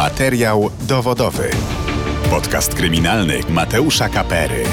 Materiał dowodowy. Podcast kryminalny Mateusza Kapery.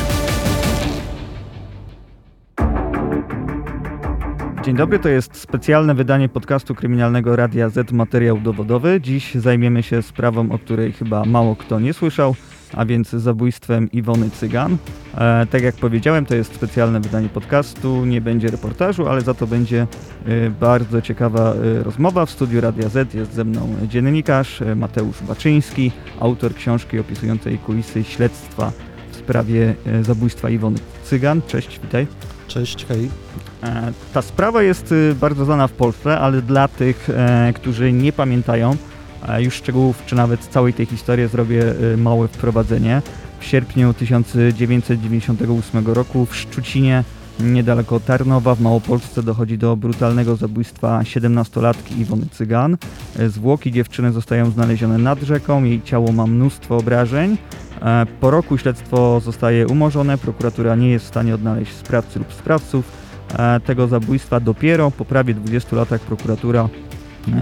Dzień dobry, to jest specjalne wydanie podcastu kryminalnego Radia Z Materiał dowodowy. Dziś zajmiemy się sprawą, o której chyba mało kto nie słyszał, a więc zabójstwem Iwony Cygan. E, tak jak powiedziałem, to jest specjalne wydanie podcastu, nie będzie reportażu, ale za to będzie e, bardzo ciekawa e, rozmowa. W studiu Radia Z jest ze mną dziennikarz e, Mateusz Baczyński, autor książki opisującej kulisy śledztwa w sprawie e, zabójstwa Iwony Cygan. Cześć, witaj. Cześć, hej. E, Ta sprawa jest bardzo znana w Polsce, ale dla tych, którzy nie pamiętają już szczegółów, czy nawet całej tej historii, zrobię y, małe wprowadzenie. W sierpniu 1998 roku w Szczucinie, niedaleko Tarnowa w Małopolsce dochodzi do brutalnego zabójstwa 17-latki Iwony Cygan. E, Zwłoki dziewczyny zostają znalezione nad rzeką, jej ciało ma mnóstwo obrażeń. E, Po roku śledztwo zostaje umorzone, prokuratura nie jest w stanie odnaleźć sprawcy lub sprawców e, tego zabójstwa. Dopiero po prawie 20 latach prokuratura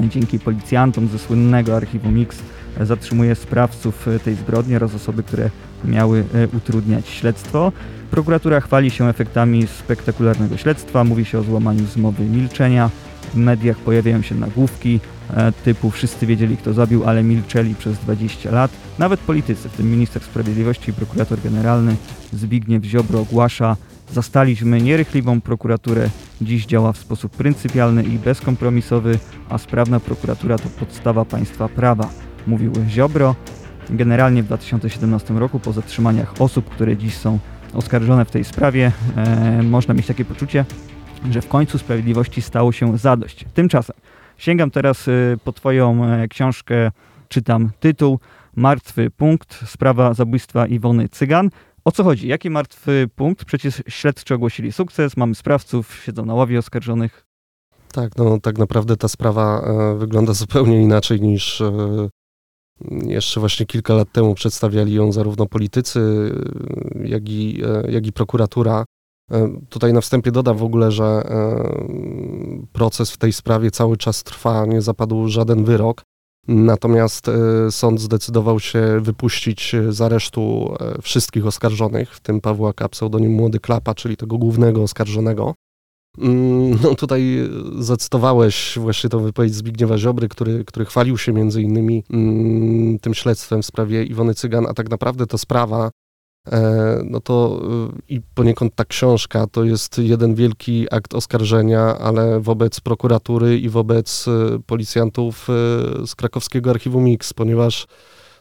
dzięki policjantom ze słynnego archiwum X e, zatrzymuje sprawców e, tej zbrodni oraz osoby, które miały e, utrudniać śledztwo. Prokuratura chwali się efektami spektakularnego śledztwa, mówi się o złamaniu zmowy milczenia. W mediach pojawiają się nagłówki e, typu wszyscy wiedzieli kto zabił, ale milczeli przez 20 lat. Nawet politycy, w tym minister sprawiedliwości i prokurator generalny Zbigniew Ziobro ogłasza Zastaliśmy nierychliwą prokuraturę, dziś działa w sposób pryncypialny i bezkompromisowy, a sprawna prokuratura to podstawa państwa prawa, mówił Ziobro. Generalnie w 2017 roku, po zatrzymaniach osób, które dziś są oskarżone w tej sprawie, e, można mieć takie poczucie, że w końcu sprawiedliwości stało się zadość. Tymczasem sięgam teraz y, po Twoją e, książkę, czytam tytuł Martwy punkt, sprawa zabójstwa Iwony Cygan. O co chodzi? Jaki martwy punkt? Przecież śledczy ogłosili sukces, mamy sprawców, siedzą na ławie oskarżonych. Tak, no tak naprawdę ta sprawa e, wygląda zupełnie inaczej niż e, jeszcze właśnie kilka lat temu przedstawiali ją zarówno politycy, e, jak i, jak i prokuratura. Tutaj na wstępie dodam w ogóle, że proces w tej sprawie cały czas trwa, nie zapadł żaden wyrok. Natomiast e, sąd zdecydował się wypuścić z aresztu e, wszystkich oskarżonych, w tym Pawła K. pseudonim Młody Klapa, czyli tego głównego oskarżonego. Mm, No tutaj zacytowałeś właśnie tą wypowiedź Zbigniewa Ziobry, który, który chwalił się między innymi mm, tym śledztwem w sprawie Iwony Cygan, a tak naprawdę ta sprawa, no to y, i poniekąd ta książka to jest jeden wielki akt oskarżenia, ale wobec prokuratury i wobec y, policjantów y, z krakowskiego archiwum X, ponieważ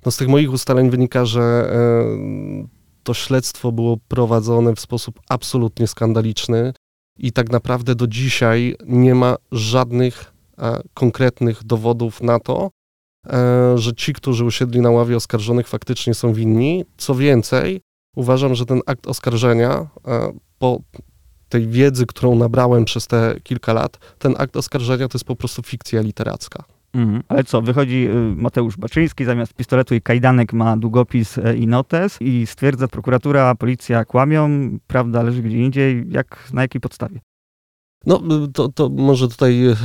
no z tych moich ustaleń wynika, że e, to śledztwo było prowadzone w sposób absolutnie skandaliczny i tak naprawdę do dzisiaj nie ma żadnych e, konkretnych dowodów na to, e, że ci, którzy usiedli na ławie oskarżonych, faktycznie są winni. Co więcej, uważam, że ten akt oskarżenia, e, po tej wiedzy, którą nabrałem przez te kilka lat, ten akt oskarżenia to jest po prostu fikcja literacka. Ale co, wychodzi y, Mateusz Baczyński, zamiast pistoletu i kajdanek ma długopis e, i notes i stwierdza prokuratura, policja kłamią, prawda leży gdzie indziej. Jak, na jakiej podstawie? No, to, to może tutaj e,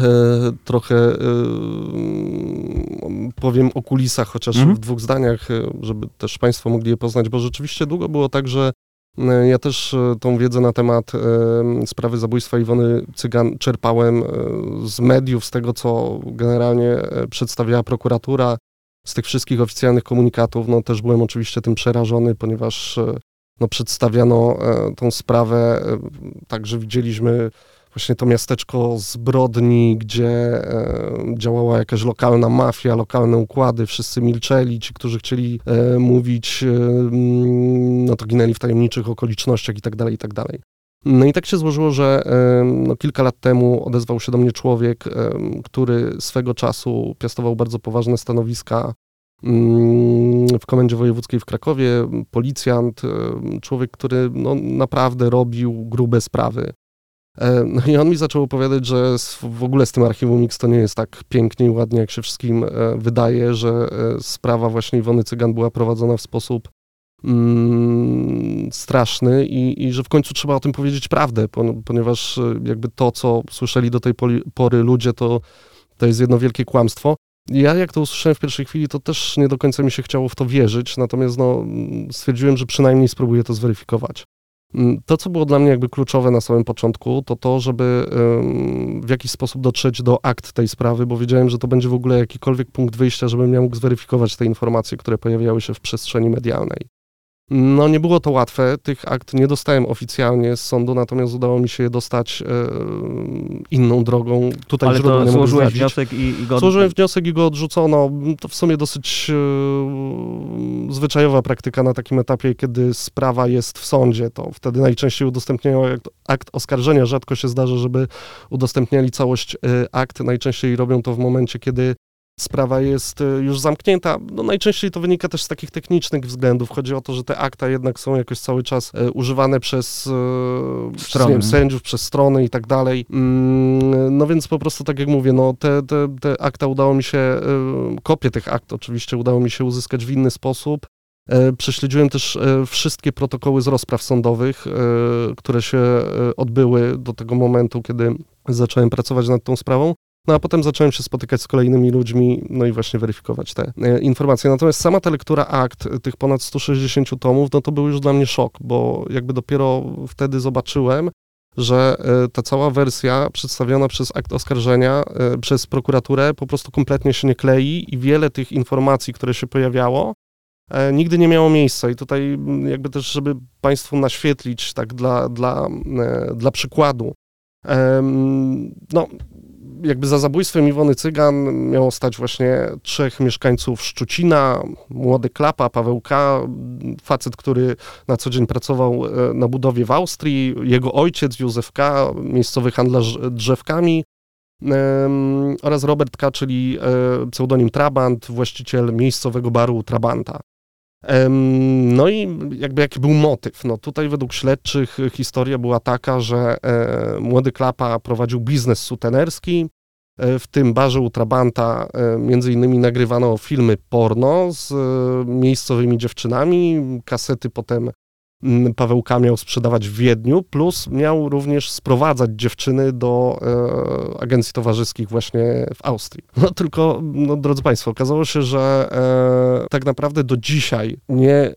trochę e, powiem o kulisach, chociaż Mhm. w dwóch zdaniach, e, żeby też Państwo mogli je poznać, bo rzeczywiście długo było tak, że e, ja też e, tą wiedzę na temat sprawy zabójstwa Iwony Cygan czerpałem z mediów, z tego, co generalnie przedstawiała prokuratura, z tych wszystkich oficjalnych komunikatów. No też byłem oczywiście tym przerażony, ponieważ no, przedstawiano tą sprawę e, tak, że widzieliśmy właśnie to miasteczko zbrodni, gdzie e, działała jakaś lokalna mafia, lokalne układy, wszyscy milczeli, ci, którzy chcieli e, mówić, e, mm, no to ginęli w tajemniczych okolicznościach i tak dalej, i tak dalej. No i tak się złożyło, że e, no, kilka lat temu odezwał się do mnie człowiek, e, który swego czasu piastował bardzo poważne stanowiska mm, w Komendzie Wojewódzkiej w Krakowie, policjant, e, człowiek, który no, naprawdę robił grube sprawy. E, No i on mi zaczął opowiadać, że w ogóle z tym archiwum X to nie jest tak pięknie i ładnie, jak się wszystkim e, wydaje, że e, sprawa właśnie Iwony Cygan była prowadzona w sposób mm, straszny i, i że w końcu trzeba o tym powiedzieć prawdę, pon- ponieważ jakby to, co słyszeli do tej pory ludzie, to, to jest jedno wielkie kłamstwo. Ja jak to usłyszałem w pierwszej chwili, to też nie do końca mi się chciało w to wierzyć, natomiast no, stwierdziłem, że przynajmniej spróbuję to zweryfikować. Mm, to, co było dla mnie jakby kluczowe na samym początku, to to, żeby w jakiś sposób dotrzeć do akt tej sprawy, bo wiedziałem, że to będzie w ogóle jakikolwiek punkt wyjścia, żebym ja mógł zweryfikować te informacje, które pojawiały się w przestrzeni medialnej. No nie było to łatwe, tych akt nie dostałem oficjalnie z sądu, natomiast udało mi się je dostać e, inną drogą. Tutaj Ale to złożyłeś wniosek i, i go Złożyłem wniosek i go odrzucono. To w sumie dosyć e, zwyczajowa praktyka na takim etapie, kiedy sprawa jest w sądzie, to wtedy najczęściej udostępniają akt, akt oskarżenia. Rzadko się zdarza, żeby udostępniali całość e, akt. Najczęściej robią to w momencie, kiedy sprawa jest y, już zamknięta. No najczęściej to wynika też z takich technicznych względów. Chodzi o to, że te akta jednak są jakoś cały czas y, używane przez, y, przez wiem, sędziów, przez strony i tak dalej. Mm, no więc po prostu, tak jak mówię, no te, te, te akta udało mi się, kopie tych akt oczywiście udało mi się uzyskać w inny sposób. Prześledziłem też wszystkie protokoły z rozpraw sądowych, które się odbyły do tego momentu, kiedy zacząłem pracować nad tą sprawą. No a potem zacząłem się spotykać z kolejnymi ludźmi, no i właśnie weryfikować te e, informacje. Natomiast sama ta lektura akt, e, tych ponad 160 tomów, no to był już dla mnie szok, bo jakby dopiero wtedy zobaczyłem, że e, ta cała wersja przedstawiona przez akt oskarżenia, przez prokuraturę po prostu kompletnie się nie klei i wiele tych informacji, które się pojawiało, nigdy nie miało miejsca. I tutaj jakby też, żeby Państwu naświetlić tak dla, dla, dla przykładu, no, jakby za zabójstwem Iwony Cygan miało stać właśnie trzech mieszkańców Szczucina, młody Klapa, Paweł K., facet, który na co dzień pracował e, na budowie w Austrii, jego ojciec Józef K., miejscowy handlarz drzewkami, oraz Robert K., czyli e, pseudonim Trabant, właściciel miejscowego baru Trabanta. No i jakby jaki był motyw? No tutaj według śledczych historia była taka, że e, młody Klapa prowadził biznes sutenerski, e, w tym barze u Trabanta e, między innymi nagrywano filmy porno z miejscowymi dziewczynami, kasety potem Pawełka miał sprzedawać w Wiedniu, plus miał również sprowadzać dziewczyny do e, agencji towarzyskich właśnie w Austrii. No tylko, no, drodzy Państwo, okazało się, że e, tak naprawdę do dzisiaj nie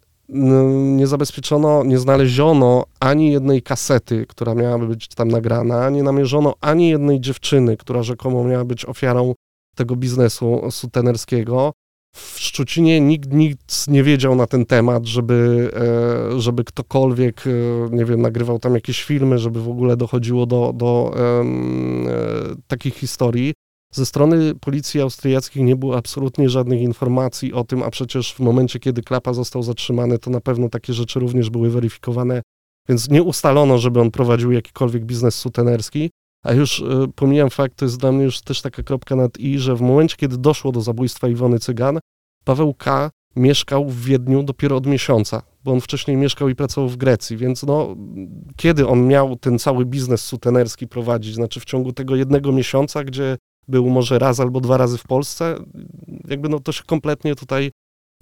nie zabezpieczono, nie znaleziono ani jednej kasety, która miałaby być tam nagrana, nie namierzono ani jednej dziewczyny, która rzekomo miała być ofiarą tego biznesu sutenerskiego w Szczucinie nikt nic nie wiedział na ten temat, żeby, e, żeby ktokolwiek, e, nie wiem, nagrywał tam jakieś filmy, żeby w ogóle dochodziło do, do e, takich historii. Ze strony policji austriackich nie było absolutnie żadnych informacji o tym, a przecież w momencie, kiedy Klapa został zatrzymany, to na pewno takie rzeczy również były weryfikowane, więc nie ustalono, żeby on prowadził jakikolwiek biznes sutenerski. A już y, pomijam fakt, to jest dla mnie już też taka kropka nad i, że w momencie, kiedy doszło do zabójstwa Iwony Cygan, Paweł K. mieszkał w Wiedniu dopiero od miesiąca, bo on wcześniej mieszkał i pracował w Grecji, więc no, kiedy on miał ten cały biznes sutenerski prowadzić? Znaczy w ciągu tego jednego miesiąca, gdzie był może raz albo dwa razy w Polsce, jakby no to się kompletnie tutaj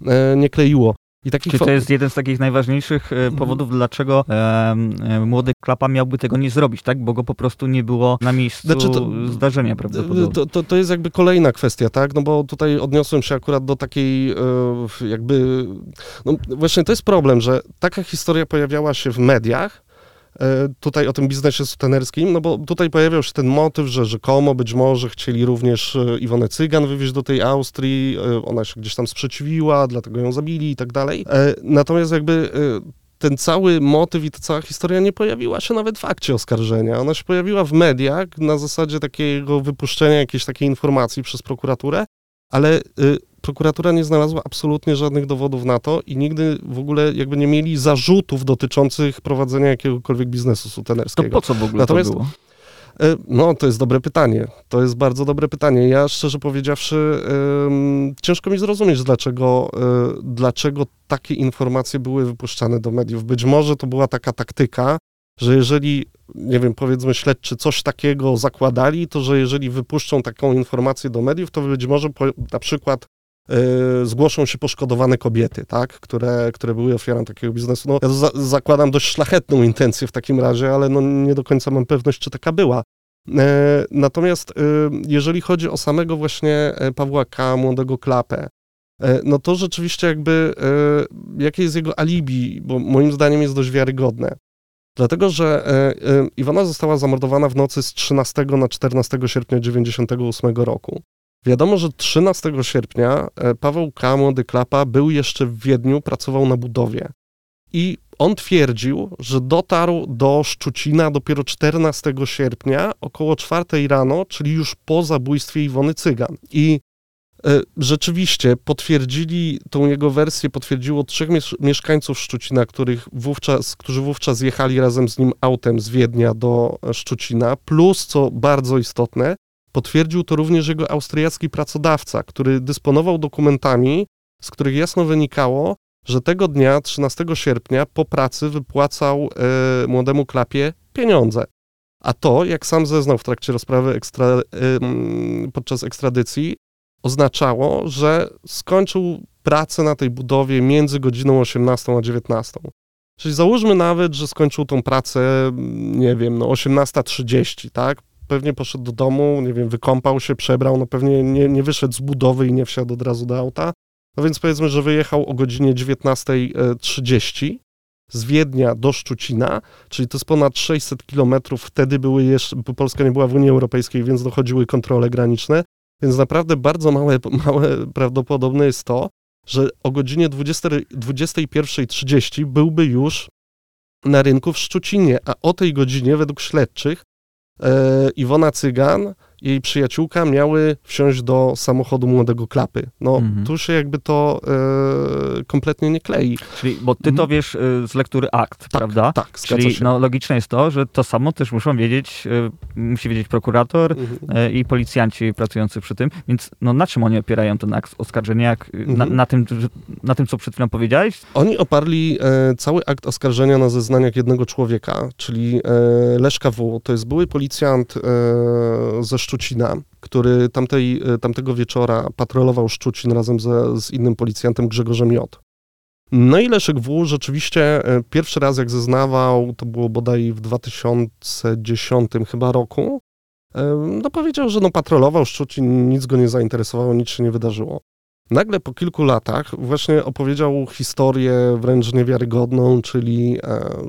e, nie kleiło. I takich Czy to jest jeden z takich najważniejszych e, mhm. powodów, dlaczego e, młody Klapa miałby tego nie zrobić, tak? Bo go po prostu nie było na miejscu znaczy to, zdarzenia prawdopodobnie. To, to, to, jest jakby kolejna kwestia, tak? No bo tutaj odniosłem się akurat do takiej e, jakby... No właśnie to jest problem, że taka historia pojawiała się w mediach, E, tutaj o tym biznesie sutenerskim, no bo tutaj pojawiał się ten motyw, że rzekomo być może chcieli również e, Iwonę Cygan wywieźć do tej Austrii, e, ona się gdzieś tam sprzeciwiła, dlatego ją zabili i tak dalej. Natomiast jakby ten cały motyw i ta cała historia nie pojawiła się nawet w akcie oskarżenia. Ona się pojawiła w mediach na zasadzie takiego wypuszczenia jakiejś takiej informacji przez prokuraturę, ale prokuratura nie znalazła absolutnie żadnych dowodów na to i nigdy w ogóle jakby nie mieli zarzutów dotyczących prowadzenia jakiegokolwiek biznesu sutenerskiego. To po co w ogóle Natomiast, to było? E, no, to jest dobre pytanie. To jest bardzo dobre pytanie. Ja szczerze powiedziawszy, ciężko mi zrozumieć, dlaczego, e, dlaczego takie informacje były wypuszczane do mediów. Być może to była taka taktyka, że jeżeli, nie wiem, powiedzmy śledczy coś takiego zakładali, to że jeżeli wypuszczą taką informację do mediów, to być może po, na przykład zgłoszą się poszkodowane kobiety, tak, które, które były ofiarą takiego biznesu. No, ja za, zakładam dość szlachetną intencję w takim razie, ale no, nie do końca mam pewność, czy taka była. E, natomiast e, jeżeli chodzi o samego właśnie e, Pawła K., młodego Klapę, no to rzeczywiście jakby, jakie jest jego alibi, bo moim zdaniem jest dość wiarygodne. Dlatego, że Iwona została zamordowana w nocy z 13 na 14 sierpnia 1998 roku. Wiadomo, że 13 sierpnia Paweł K., młody Klapa, był jeszcze w Wiedniu, pracował na budowie. I on twierdził, że dotarł do Szczucina dopiero 14 sierpnia około 4 rano, czyli już po zabójstwie Iwony Cygan. I e, rzeczywiście potwierdzili tą jego wersję, potwierdziło trzech mieszkańców Szczucina, których wówczas, którzy wówczas jechali razem z nim autem z Wiednia do Szczucina, plus, co bardzo istotne, potwierdził to również jego austriacki pracodawca, który dysponował dokumentami, z których jasno wynikało, że tego dnia, 13 sierpnia, po pracy wypłacał y, młodemu klapie pieniądze. A to, jak sam zeznał w trakcie rozprawy ekstra, y, podczas ekstradycji, oznaczało, że skończył pracę na tej budowie między godziną 18 a 19. Czyli załóżmy nawet, że skończył tą pracę, nie wiem, no 18.30, tak? Pewnie poszedł do domu, nie wiem, wykąpał się, przebrał, no pewnie nie, nie wyszedł z budowy i nie wsiadł od razu do auta, no więc powiedzmy, że wyjechał o godzinie 19.30 z Wiednia do Szczucina, czyli to jest ponad 600 kilometrów. Wtedy były jeszcze, Polska nie była w Unii Europejskiej, więc dochodziły kontrole graniczne. Więc naprawdę bardzo małe, małe prawdopodobne jest to, że o godzinie 20, 21.30 byłby już na rynku w Szczucinie, a o tej godzinie według śledczych Iwona Cygan jej przyjaciółka miały wsiąść do samochodu młodego klapy. No, mhm. tu się jakby to e, kompletnie nie klei. Czyli, bo ty to mhm. wiesz e, z lektury akt, tak, prawda? Tak, Czyli się. no, logiczne jest to, że to samo też muszą wiedzieć, e, musi wiedzieć prokurator mhm. e, i policjanci pracujący przy tym, więc no, na czym oni opierają ten akt oskarżenia? Jak, na, mhm. na, tym, na tym, co przed chwilą powiedziałeś? Oni oparli e, cały akt oskarżenia na zeznaniach jednego człowieka, czyli e, Leszka W. To jest były policjant ze Szczucina, który tamtej, e, tamtego wieczora patrolował Szczucin razem ze, z innym policjantem Grzegorzem J. No i Leszek W. rzeczywiście e, pierwszy raz jak zeznawał, to było bodaj w 2010 chyba roku, e, no powiedział, że no patrolował Szczucin, nic go nie zainteresowało, nic się nie wydarzyło. Nagle po kilku latach właśnie opowiedział historię wręcz niewiarygodną, czyli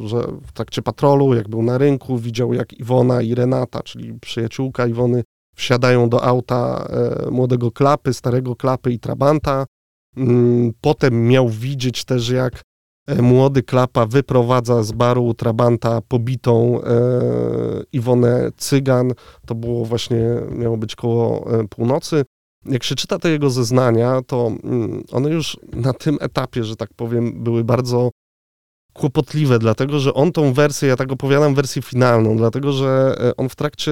że w trakcie patrolu, jak był na rynku, widział jak Iwona i Renata, czyli przyjaciółka Iwony, wsiadają do auta e, młodego klapy, starego klapy i trabanta. Mm, potem miał widzieć też, jak e, młody klapa wyprowadza z baru trabanta pobitą e, Iwonę Cygan. To było właśnie, miało być koło północy. Jak się czyta te jego zeznania, to mm, one już na tym etapie, że tak powiem, były bardzo kłopotliwe, dlatego że on tą wersję, ja tak opowiadam wersję finalną, dlatego że on w trakcie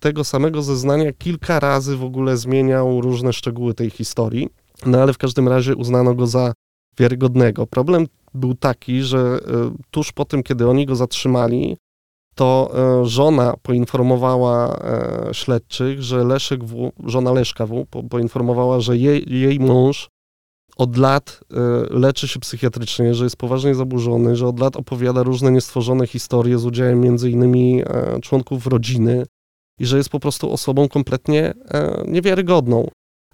tego samego zeznania kilka razy w ogóle zmieniał różne szczegóły tej historii, no ale w każdym razie uznano go za wiarygodnego. Problem był taki, że e, tuż po tym, kiedy oni go zatrzymali, to e, żona poinformowała e, śledczych, że Leszek W., żona Leszka W., poinformowała, że jej, jej mąż od lat leczy się psychiatrycznie, że jest poważnie zaburzony, że od lat opowiada różne niestworzone historie z udziałem między innymi członków rodziny, i że jest po prostu osobą kompletnie e, niewiarygodną.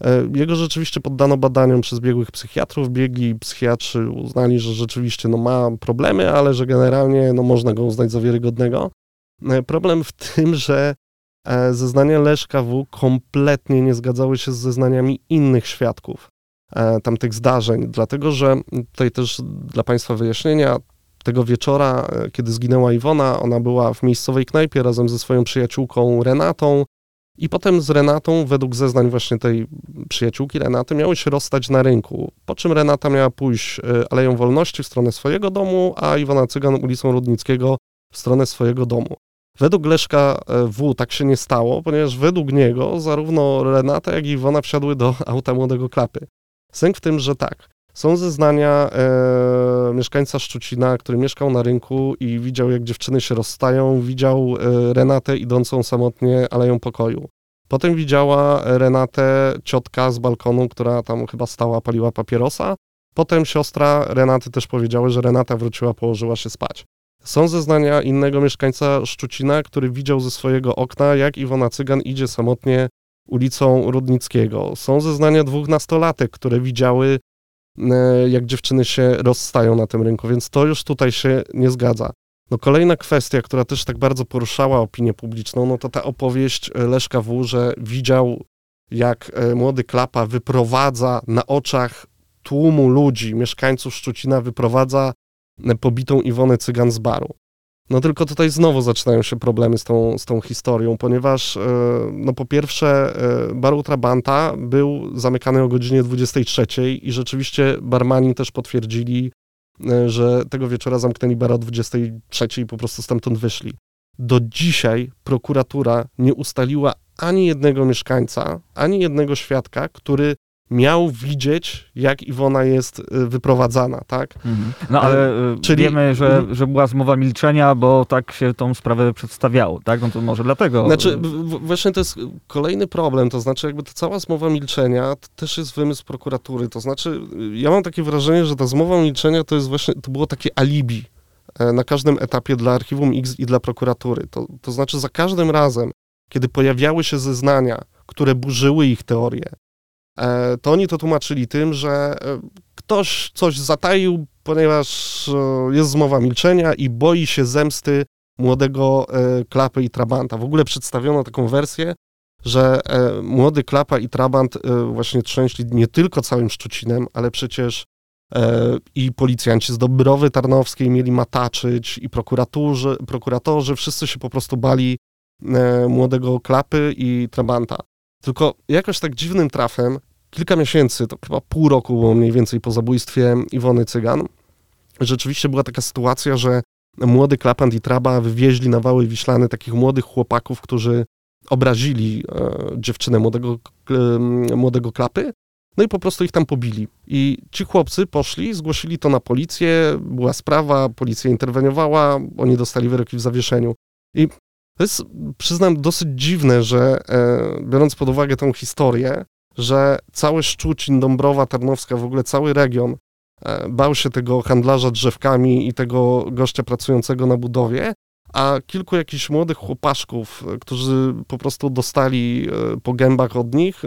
E, jego rzeczywiście poddano badaniom przez biegłych psychiatrów. Biegli psychiatrzy uznali, że rzeczywiście no, ma problemy, ale że generalnie no, można go uznać za wiarygodnego. E, problem w tym, że zeznania Leszka W. kompletnie nie zgadzały się z zeznaniami innych świadków tamtych zdarzeń, dlatego że tutaj też dla Państwa wyjaśnienia, tego wieczora, e, kiedy zginęła Iwona, ona była w miejscowej knajpie razem ze swoją przyjaciółką Renatą. I potem z Renatą, według zeznań właśnie tej przyjaciółki Renaty, miały się rozstać na rynku. Po czym Renata miała pójść e, Aleją Wolności w stronę swojego domu, a Iwona Cygan ulicą Rudnickiego w stronę swojego domu. Według Leszka e, W. tak się nie stało, ponieważ według niego zarówno Renata, jak i Iwona wsiadły do auta młodego klapy. Sęk w tym, że tak. Są zeznania e, mieszkańca Szczucina, który mieszkał na rynku i widział, jak dziewczyny się rozstają. Widział e, Renatę idącą samotnie aleją pokoju. Potem widziała Renatę ciotka z balkonu, która tam chyba stała, paliła papierosa. Potem siostra Renaty też powiedziała, że Renata wróciła, położyła się spać. Są zeznania innego mieszkańca Szczucina, który widział ze swojego okna, jak Iwona Cygan idzie samotnie ulicą Rudnickiego. Są zeznania dwóch nastolatek, które widziały, jak dziewczyny się rozstają na tym rynku, więc to już tutaj się nie zgadza. No kolejna kwestia, która też tak bardzo poruszała opinię publiczną, no to ta opowieść Leszka W., że widział, jak e, młody Klapa wyprowadza na oczach tłumu ludzi, mieszkańców Szczucina, wyprowadza e, pobitą Iwonę Cygan z baru. No tylko tutaj znowu zaczynają się problemy z tą, z tą historią, ponieważ e, no po pierwsze bar Ultrabanta był zamykany o godzinie 23 i rzeczywiście barmani też potwierdzili, E, że tego wieczora zamknęli bar o 23 i po prostu stamtąd wyszli. Do dzisiaj prokuratura nie ustaliła ani jednego mieszkańca, ani jednego świadka, który miał widzieć, jak Iwona jest y, wyprowadzana, tak? Mhm. No ale y, Czyli... wiemy, że, mhm. że była zmowa milczenia, bo tak się tą sprawę przedstawiało, tak? No to może dlatego. Znaczy, właśnie to jest kolejny problem, to znaczy jakby ta cała zmowa milczenia też jest wymysł prokuratury, to znaczy ja mam takie wrażenie, że ta zmowa milczenia to jest właśnie, to było takie alibi e, na każdym etapie dla Archiwum X i dla prokuratury. To, to znaczy za każdym razem, kiedy pojawiały się zeznania, które burzyły ich teorie, to oni to tłumaczyli tym, że e, ktoś coś zataił, ponieważ e, jest zmowa milczenia i boi się zemsty młodego Klapy i Trabanta. W ogóle przedstawiono taką wersję, że młody Klapa i Trabant właśnie trzęśli nie tylko całym Szczucinem, ale przecież i policjanci z Dobrowy Tarnowskiej mieli mataczyć i prokuratorzy, prokuratorzy wszyscy się po prostu bali młodego Klapy i Trabanta. Tylko jakoś tak dziwnym trafem, kilka miesięcy, to chyba pół roku było mniej więcej po zabójstwie Iwony Cygan, rzeczywiście była taka sytuacja, że młody Klapant i Traba wywieźli na Wały Wiślany takich młodych chłopaków, którzy obrazili e, dziewczynę młodego, e, młodego Klapy, no i po prostu ich tam pobili. I ci chłopcy poszli, zgłosili to na policję, była sprawa, policja interweniowała, oni dostali wyroki w zawieszeniu. I to jest, przyznam, dosyć dziwne, że e, biorąc pod uwagę tą historię, że cały Szczucin, Dąbrowa Tarnowska, w ogóle cały region e, bał się tego handlarza drzewkami i tego gościa pracującego na budowie, a kilku jakichś młodych chłopaszków, e, którzy po prostu dostali po gębach od nich,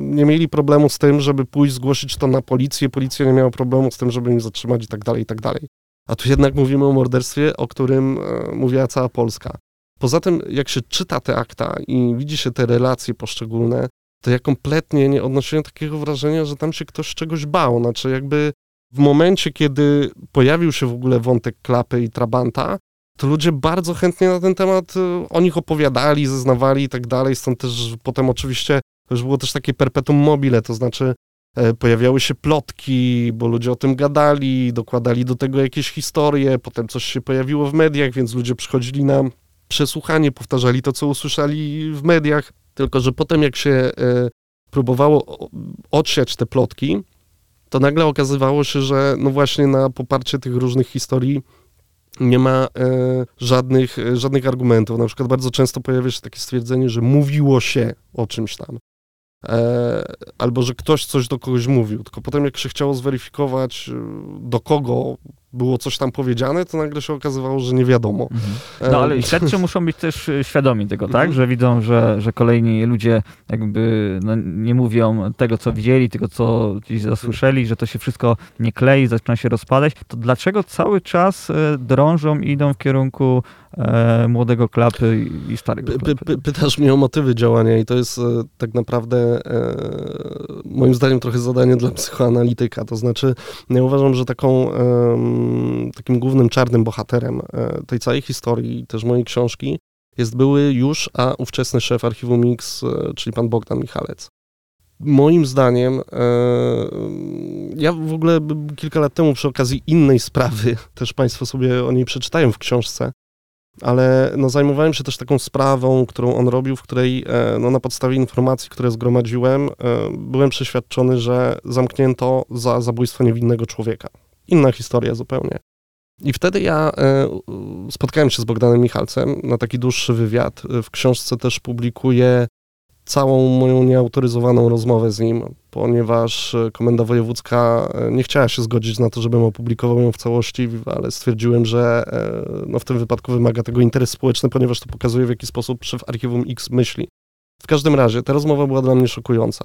nie mieli problemu z tym, żeby pójść zgłosić to na policję, policja nie miała problemu z tym, żeby im zatrzymać i tak dalej, i tak dalej. A tu jednak mówimy o morderstwie, o którym mówiła cała Polska. Poza tym, jak się czyta te akta i widzi się te relacje poszczególne, to ja kompletnie nie odnosiłem takiego wrażenia, że tam się ktoś czegoś bał. Znaczy, jakby w momencie, kiedy pojawił się w ogóle wątek klapy i trabanta, to ludzie bardzo chętnie na ten temat y, o nich opowiadali, zeznawali i tak dalej. Stąd też potem oczywiście już było też takie perpetuum mobile, to znaczy e, pojawiały się plotki, bo ludzie o tym gadali, dokładali do tego jakieś historie, potem coś się pojawiło w mediach, więc ludzie przychodzili na przesłuchanie, powtarzali to, co usłyszeli w mediach, tylko że potem jak się e, próbowało odsiać te plotki, to nagle okazywało się, że no właśnie na poparcie tych różnych historii nie ma e, żadnych, e, żadnych argumentów. Na przykład bardzo często pojawia się takie stwierdzenie, że mówiło się o czymś tam. E, albo że ktoś coś do kogoś mówił. Tylko potem, jak się chciało zweryfikować, e, do kogo było coś tam powiedziane, to nagle się okazywało, że nie wiadomo. Mhm. No ale śledczy muszą być też e, świadomi tego, tak? Mhm. Że widzą, że, że kolejni ludzie jakby no, nie mówią tego, co widzieli, tego, co gdzieś zasłyszeli, że to się wszystko nie klei, zaczyna się rozpadać. To dlaczego cały czas drążą, idą w kierunku e, młodego klapy i starego klapy? pytasz mnie o motywy działania i to jest e, tak naprawdę e, moim zdaniem trochę zadanie dla psychoanalityka. To znaczy, ja uważam, że taką takim głównym czarnym bohaterem e, tej całej historii, też mojej książki, jest były już, a ówczesny szef Archiwum Mix, e, czyli pan Bogdan Michalec. Moim zdaniem, e, ja w ogóle kilka lat temu przy okazji innej sprawy, też Państwo sobie o niej przeczytają w książce, ale no, zajmowałem się też taką sprawą, którą on robił, w której no, na podstawie informacji, które zgromadziłem, byłem przeświadczony, że zamknięto za zabójstwo niewinnego człowieka. Inna historia zupełnie. I wtedy ja e, spotkałem się z Bogdanem Michalcem na taki dłuższy wywiad. W książce też publikuję całą moją nieautoryzowaną rozmowę z nim, ponieważ e, komenda wojewódzka e, nie chciała się zgodzić na to, żebym opublikował ją w całości, ale stwierdziłem, że no, w tym wypadku wymaga tego interes społeczny, ponieważ to pokazuje, w jaki sposób szef Archiwum X myśli. W każdym razie, ta rozmowa była dla mnie szokująca.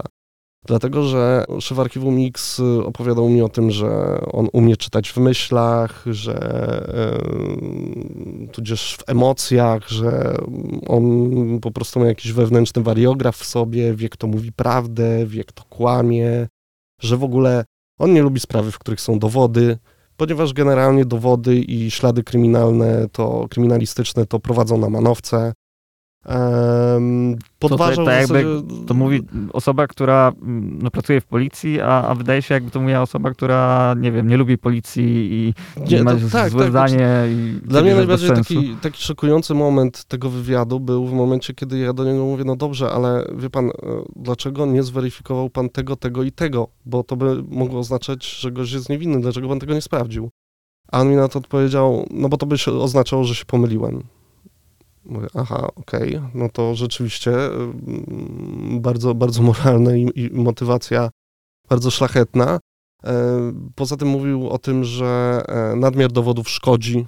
Dlatego, że szef Archiwum X opowiadał mi o tym, że on umie czytać w myślach, że yy, tudzież w emocjach, że on po prostu ma jakiś wewnętrzny wariograf w sobie, wie kto mówi prawdę, wie kto kłamie, że w ogóle on nie lubi sprawy, w których są dowody, ponieważ generalnie dowody i ślady kryminalne, to kryminalistyczne to prowadzą na manowce, podważał to, to, jakby, to mówi osoba, która mm, no, pracuje w policji, a, a wydaje się, jakby to mówiła osoba, która, nie wiem, nie lubi policji i nie, ma to, tak, złe tak, zdanie. Dla mnie najbardziej taki, taki szokujący moment tego wywiadu był w momencie, kiedy ja do niego mówię, no dobrze, ale wie pan, e, dlaczego nie zweryfikował pan tego, tego i tego? Bo to by mogło oznaczać, że gość jest niewinny. Dlaczego pan tego nie sprawdził? A on mi na to odpowiedział, no bo to by oznaczało, że się pomyliłem. Mówię, aha, okej, okay. no to rzeczywiście mm, bardzo, bardzo moralne i, i motywacja bardzo szlachetna. E, poza tym mówił o tym, że e, nadmiar dowodów szkodzi.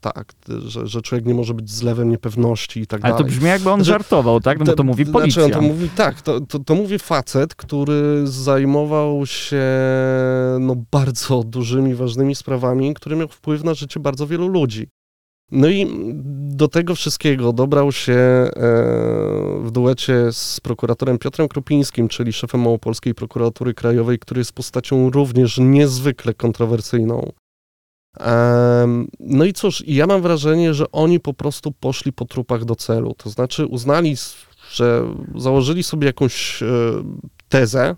Tak, że, że człowiek nie może być zlewem niepewności i tak Ale dalej. Ale to brzmi jakby on że, żartował, tak? No bo to mówi policja. Znaczy on to mówi, tak, to, to, to, mówi facet, który zajmował się no, bardzo dużymi, ważnymi sprawami, które miał wpływ na życie bardzo wielu ludzi. No i do tego wszystkiego dobrał się e, w duecie z prokuratorem Piotrem Krupińskim, czyli szefem Małopolskiej Prokuratury Krajowej, który jest postacią również niezwykle kontrowersyjną. No i cóż, ja mam wrażenie, że oni po prostu poszli po trupach do celu. To znaczy uznali, że założyli sobie jakąś e, tezę,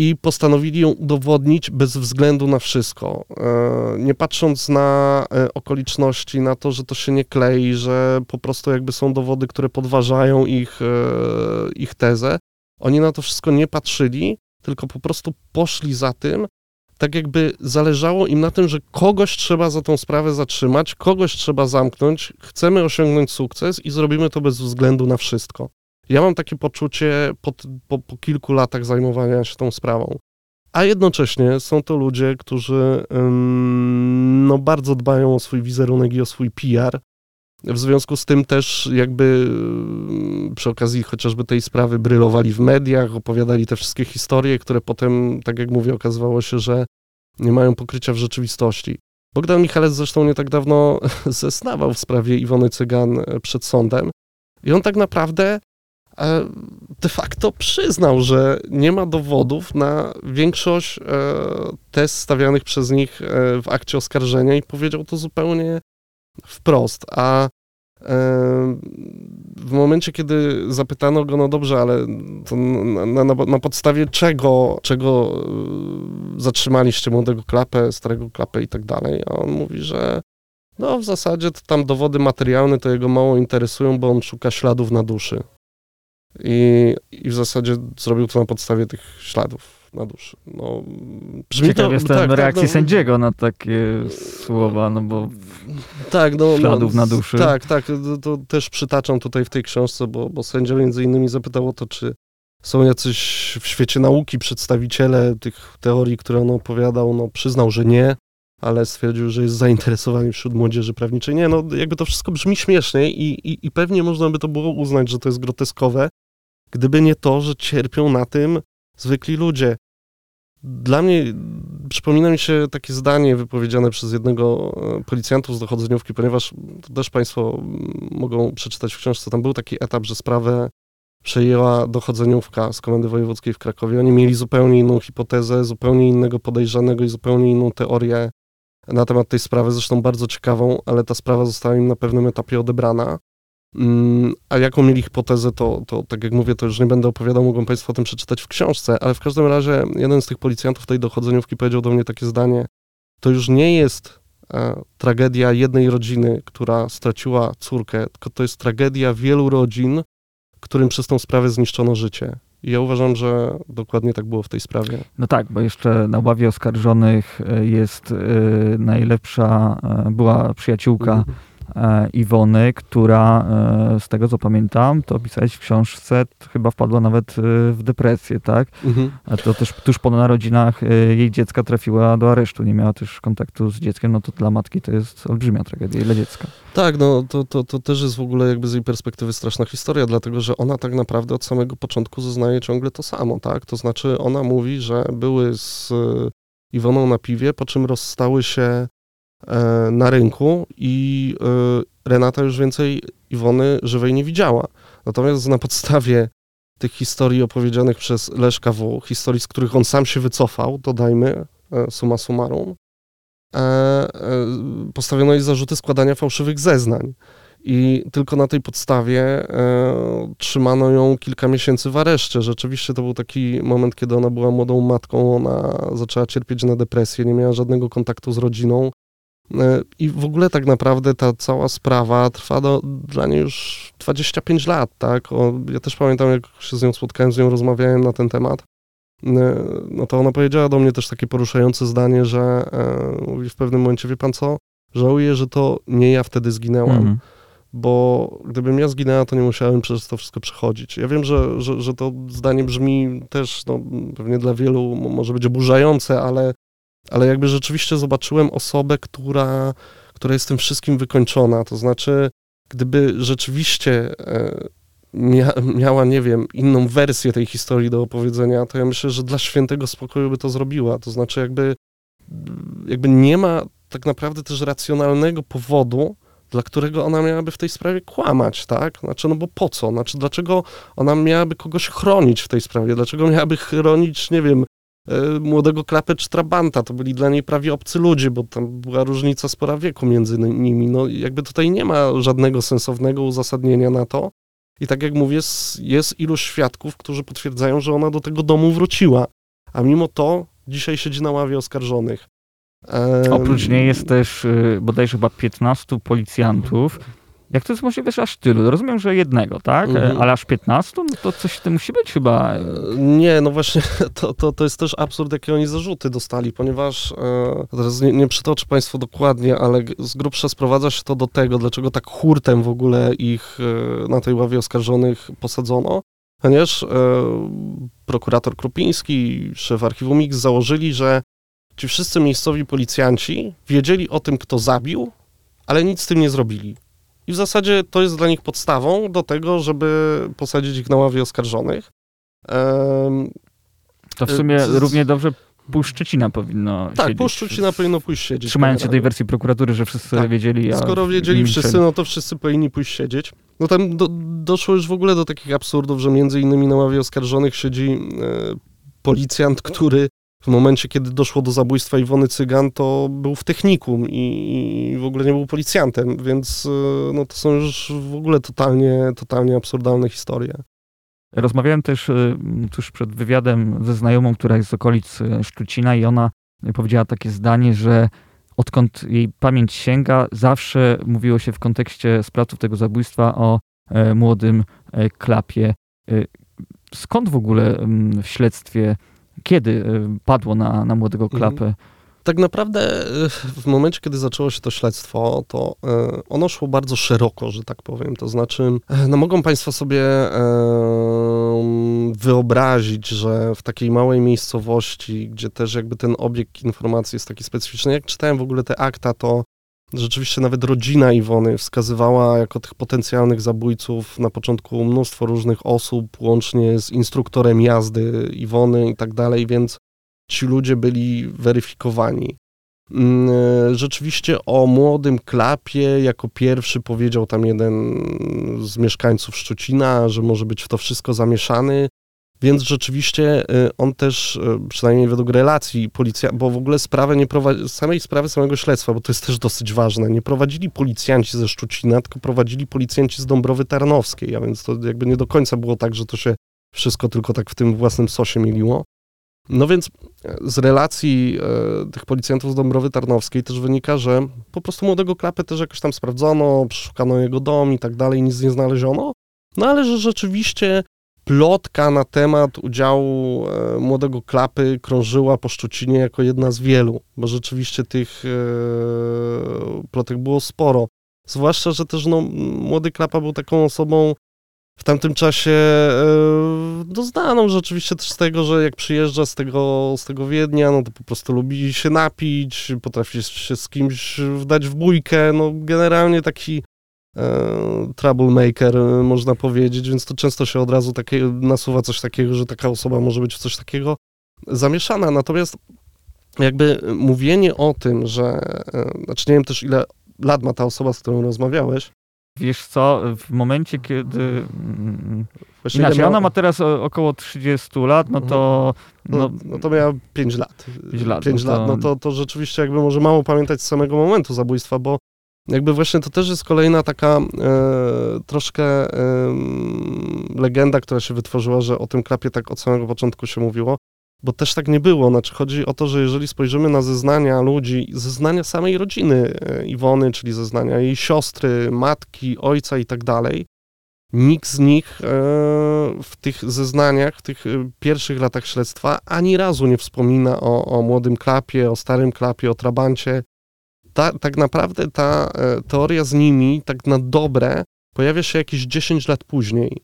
i postanowili ją udowodnić bez względu na wszystko. E, nie patrząc na e, okoliczności, na to, że to się nie klei, że po prostu jakby są dowody, które podważają ich, e, ich tezę, oni na to wszystko nie patrzyli, tylko po prostu poszli za tym, tak jakby zależało im na tym, że kogoś trzeba za tą sprawę zatrzymać, kogoś trzeba zamknąć, chcemy osiągnąć sukces i zrobimy to bez względu na wszystko. Ja mam takie poczucie po, po, po kilku latach zajmowania się tą sprawą. A jednocześnie są to ludzie, którzy no, bardzo dbają o swój wizerunek i o swój PR. W związku z tym też jakby przy okazji chociażby tej sprawy brylowali w mediach, opowiadali te wszystkie historie, które potem, tak jak mówię, okazywało się, że nie mają pokrycia w rzeczywistości. Bogdan Michalec zresztą nie tak dawno zeznawał w sprawie Iwony Cygan przed sądem i on tak naprawdę de facto przyznał, że nie ma dowodów na większość e, test stawianych przez nich e, w akcie oskarżenia i powiedział to zupełnie wprost. A e, w momencie, kiedy zapytano go, no dobrze, ale na, na, na, podstawie czego, czego zatrzymaliście młodego klapę, starego klapę i tak dalej, a on mówi, że no w zasadzie to tam dowody materialne to jego mało interesują, bo on szuka śladów na duszy. I, I w zasadzie zrobił to na podstawie tych śladów na duszy. No, brzmi Ciekaw to, jestem tak, tak, reakcji tak, no, sędziego na takie słowa, no bo tak, no, śladów no, na duszy. Tak, tak, to, to, też przytaczam tutaj w tej książce, bo, bo sędzia między innymi zapytał o to, czy są jacyś w świecie nauki przedstawiciele tych teorii, które on opowiadał, no przyznał, że nie, ale stwierdził, że jest zainteresowany wśród młodzieży prawniczej. Nie, no jakby to wszystko brzmi śmiesznie i, i, i pewnie można by to było uznać, że to jest groteskowe, gdyby nie to, że cierpią na tym zwykli ludzie. Dla mnie przypomina mi się takie zdanie wypowiedziane przez jednego e, policjantów z dochodzeniówki, ponieważ to też Państwo mogą przeczytać w książce. Tam był taki etap, że sprawę przejęła dochodzeniówka z Komendy Wojewódzkiej w Krakowie. Oni mieli zupełnie inną hipotezę, zupełnie innego podejrzanego i zupełnie inną teorię na temat tej sprawy, zresztą bardzo ciekawą, ale ta sprawa została im na pewnym etapie odebrana. Mm, a jaką mieli hipotezę, to, to tak jak mówię, to już nie będę opowiadał, mogą Państwo o tym przeczytać w książce, ale w każdym razie jeden z tych policjantów tej dochodzeniówki powiedział do mnie takie zdanie, to już nie jest e, tragedia jednej rodziny, która straciła córkę, tylko to jest tragedia wielu rodzin, którym przez tą sprawę zniszczono życie. I ja uważam, że dokładnie tak było w tej sprawie. No tak, bo jeszcze na ławie oskarżonych e, jest e, najlepsza, była przyjaciółka mhm e, Iwony, która e, z tego co pamiętam, to opisałeś w książce, chyba wpadła nawet e, w depresję, tak? Mhm. A to też tuż po narodzinach jej dziecka trafiła do aresztu, nie miała też kontaktu z dzieckiem, no to dla matki to jest olbrzymia tragedia, ile dziecka. Tak, no to, to, to też jest w ogóle jakby z jej perspektywy straszna historia, dlatego że ona tak naprawdę od samego początku zeznaje ciągle to samo, tak? To znaczy ona mówi, że były z Iwoną na piwie, po czym rozstały się E, na rynku i e, Renata już więcej Iwony żywej nie widziała. Natomiast na podstawie tych historii opowiedzianych przez Leszka W., historii, z których on sam się wycofał, dodajmy, e, suma summarum, postawiono jej zarzuty składania fałszywych zeznań. I tylko na tej podstawie e, trzymano ją kilka miesięcy w areszcie. Rzeczywiście to był taki moment, kiedy ona była młodą matką, ona zaczęła cierpieć na depresję, nie miała żadnego kontaktu z rodziną. E, I w ogóle tak naprawdę ta cała sprawa trwa do, dla niej już 25 lat, tak? O, ja też pamiętam, jak się z nią spotkałem, z nią rozmawiałem na ten temat. E, no to ona powiedziała do mnie też takie poruszające zdanie, że e, mówi w pewnym momencie, wie pan co, żałuję, że to nie ja wtedy zginęłam. Mhm. Bo gdybym ja zginęła, to nie musiałem przez to wszystko przechodzić. Ja wiem, że, że, że to zdanie brzmi też no, pewnie dla wielu może być oburzające, ale ale jakby rzeczywiście zobaczyłem osobę, która, która jest tym wszystkim wykończona. To znaczy, gdyby rzeczywiście e, mia, miała, nie wiem, inną wersję tej historii do opowiedzenia, to ja myślę, że dla świętego spokoju by to zrobiła. To znaczy, jakby, jakby nie ma tak naprawdę też racjonalnego powodu, dla którego ona miałaby w tej sprawie kłamać, tak? Znaczy, no bo po co? Znaczy, dlaczego ona miałaby kogoś chronić w tej sprawie? Dlaczego miałaby chronić, nie wiem, młodego klapę czy trabanta. To byli dla niej prawie obcy ludzie, bo tam była różnica spora wieku między nimi. No jakby tutaj nie ma żadnego sensownego uzasadnienia na to. I tak jak mówię, jest iluś świadków, którzy potwierdzają, że ona do tego domu wróciła. A mimo to dzisiaj siedzi na ławie oskarżonych. Oprócz niej jest też y, bodajże chyba 15 policjantów, jak to jest możliwe, że aż tylu? Rozumiem, że jednego, tak? Mhm. Ale aż 15? No to coś w tym musi być chyba. E, nie, no właśnie, to, to, to jest też absurd, jakie oni zarzuty dostali, ponieważ e, teraz nie, nie przytoczę Państwu dokładnie, ale z grubsza sprowadza się to do tego, dlaczego tak hurtem w ogóle ich e, na tej ławie oskarżonych posadzono, ponieważ e, prokurator Krupiński, szef archiwum Mix założyli, że ci wszyscy miejscowi policjanci wiedzieli o tym, kto zabił, ale nic z tym nie zrobili. I w zasadzie to jest dla nich podstawą do tego, żeby posadzić ich na ławie oskarżonych. Um, to w sumie z... równie dobrze pół Szczecina powinno Tak, pół Szczecina powinno pójść siedzieć. Trzymając się tej wersji prokuratury, że wszyscy tak. wiedzieli. Skoro wiedzieli wszyscy, no to wszyscy powinni pójść siedzieć. No tam do, doszło już w ogóle do takich absurdów, że między innymi na ławie oskarżonych siedzi e, policjant, który w momencie, kiedy doszło do zabójstwa Iwony Cygan, to był w technikum i, w ogóle nie był policjantem, więc e, no, to są już w ogóle totalnie, totalnie absurdalne historie. Rozmawiałem też e, tuż przed wywiadem ze znajomą, która jest z okolic e, Szczucina i ona powiedziała takie zdanie, że odkąd jej pamięć sięga, zawsze mówiło się w kontekście sprawców tego zabójstwa o młodym klapie. Skąd w ogóle w śledztwie kiedy y, padło na, na młodego mhm. klapę? Tak naprawdę y, w momencie, kiedy zaczęło się to śledztwo, to y, ono szło bardzo szeroko, że tak powiem. To znaczy, no mogą Państwo sobie wyobrazić, że w takiej małej miejscowości, gdzie też jakby ten obieg informacji jest taki specyficzny, jak czytałem w ogóle te akta, to Rzeczywiście nawet rodzina Iwony wskazywała jako tych potencjalnych zabójców na początku mnóstwo różnych osób, łącznie z instruktorem jazdy Iwony i tak dalej, więc ci ludzie byli weryfikowani. Mm, rzeczywiście o młodym klapie jako pierwszy powiedział tam jeden z mieszkańców Szczucina, że może być w to wszystko zamieszany. Więc rzeczywiście y, on też, y, przynajmniej według relacji policja, bo w ogóle sprawę nie prowadzi, samej sprawy samego śledztwa, bo to jest też dosyć ważne, nie prowadzili policjanci ze Szczucina, tylko prowadzili policjanci z Dąbrowy Tarnowskiej, a więc to jakby nie do końca było tak, że to się wszystko tylko tak w tym własnym sosie mieliło. No więc z relacji e, tych policjantów z Dąbrowy Tarnowskiej też wynika, że po prostu młodego klapę też jakoś tam sprawdzono, przeszukano jego dom i tak dalej, nic nie znaleziono. No ale że rzeczywiście plotka na temat udziału e, młodego Klapy krążyła po Szczucinie jako jedna z wielu, bo rzeczywiście tych e, plotek było sporo. Zwłaszcza, że też no, młody Klapa był taką osobą w tamtym czasie e, no, znaną rzeczywiście też z tego, że jak przyjeżdża z tego, z tego Wiednia, no to po prostu lubi się napić, potrafi się z kimś wdać w bójkę, no generalnie taki troublemaker, można powiedzieć, więc to często się od razu takie, nasuwa coś takiego, że taka osoba może być w coś takiego zamieszana. Natomiast jakby mówienie o tym, że, e, znaczy nie wiem też ile lat ma ta osoba, z którą rozmawiałeś. Wiesz co, w momencie, kiedy... Właśnie inaczej, ona ma teraz około 30 lat, no to... No, no, no to miała 5 lat. 5 lat, 5 no, to... lat no to, to rzeczywiście jakby może mało pamiętać z samego momentu zabójstwa, bo jakby właśnie to też jest kolejna taka e, troszkę e, legenda, która się wytworzyła, że o tym klapie tak od samego początku się mówiło, bo też tak nie było. Znaczy chodzi o to, że jeżeli spojrzymy na zeznania ludzi, zeznania samej rodziny e, Iwony, czyli zeznania jej siostry, matki, ojca i tak dalej, nikt z nich e, w tych zeznaniach, w tych e, pierwszych latach śledztwa ani razu nie wspomina o, o młodym klapie, o starym klapie, o trabancie. Ta, tak naprawdę ta teoria z nimi, tak na dobre, pojawia się jakieś 10 lat później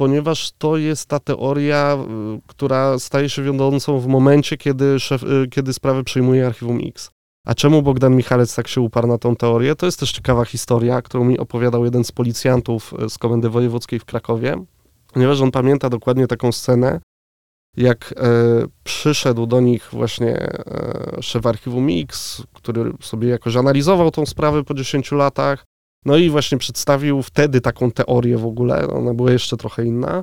ponieważ to jest ta teoria, y, która staje się wiodącą w momencie, kiedy, szef, y, kiedy sprawę przejmuje Archiwum X. A czemu Bogdan Michalec tak się uparł na tą teorię? To jest też ciekawa historia, którą mi opowiadał jeden z policjantów z Komendy Wojewódzkiej w Krakowie, ponieważ on pamięta dokładnie taką scenę, jak e, przyszedł do nich właśnie e, szef Archiwum X, który sobie jakoś analizował tą sprawę po 10 latach no i właśnie przedstawił wtedy taką teorię w ogóle, ona była jeszcze trochę inna,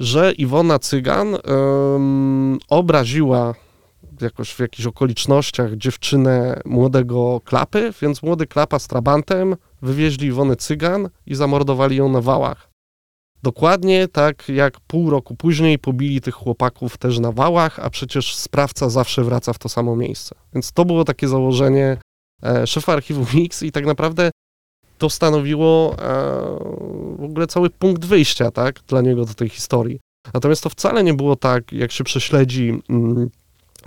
że Iwona Cygan um, obraziła jakoś w jakichś okolicznościach dziewczynę młodego Klapy, więc młody Klapa z Trabantem wywieźli Iwonę Cygan i zamordowali ją na wałach. Dokładnie tak jak pół roku później pobili tych chłopaków też na wałach, a przecież sprawca zawsze wraca w to samo miejsce. Więc to było takie założenie e, szefa archiwum X i tak naprawdę to stanowiło e, w ogóle cały punkt wyjścia, tak, dla niego do tej historii. Natomiast to wcale nie było tak, jak się prześledzi mm,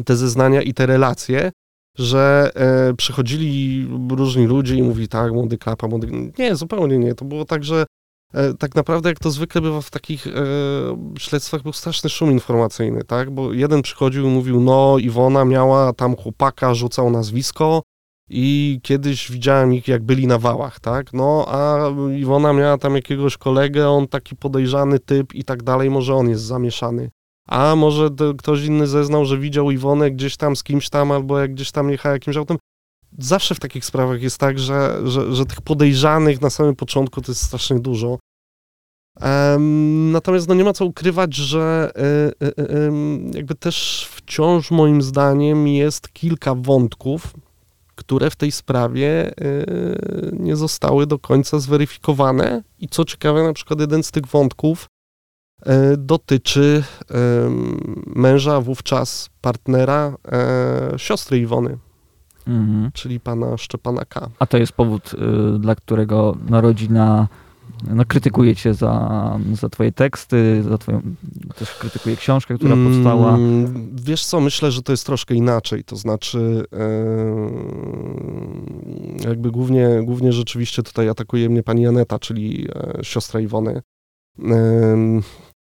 te zeznania i te relacje, że e, przychodzili różni ludzie i mówili, tak, młody klapa, młody... Nie, zupełnie nie. To było tak, że tak naprawdę, jak to zwykle bywa w takich e, śledztwach, był straszny szum informacyjny, tak, bo jeden przychodził i mówił, no, Iwona miała tam chłopaka, rzucał nazwisko, i kiedyś widziałem ich, jak byli na wałach, tak? No, a Iwona miała tam jakiegoś kolegę, on taki podejrzany typ i tak dalej, może on jest zamieszany. A może ktoś inny zeznał, że widział Iwonę gdzieś tam z kimś tam, albo jak gdzieś tam jechał jakimś autem. Zawsze w takich sprawach jest tak, że, że, że tych podejrzanych na samym początku to jest strasznie dużo. Natomiast no nie ma co ukrywać, że y, y, y, jakby też wciąż moim zdaniem jest kilka wątków, które w tej sprawie nie zostały do końca zweryfikowane. I co ciekawe, na przykład jeden z tych wątków dotyczy męża, wówczas partnera siostry Iwony, mhm. czyli pana Szczepana K. A to jest powód, dla którego rodzina no, krytykuje cię za, za twoje teksty, za twoją, też krytykuje książkę, która mm, powstała. Wiesz co, myślę, że to jest troszkę inaczej, to znaczy jakby głównie, głównie rzeczywiście tutaj atakuje mnie pani Janeta, czyli e, siostra Iwony.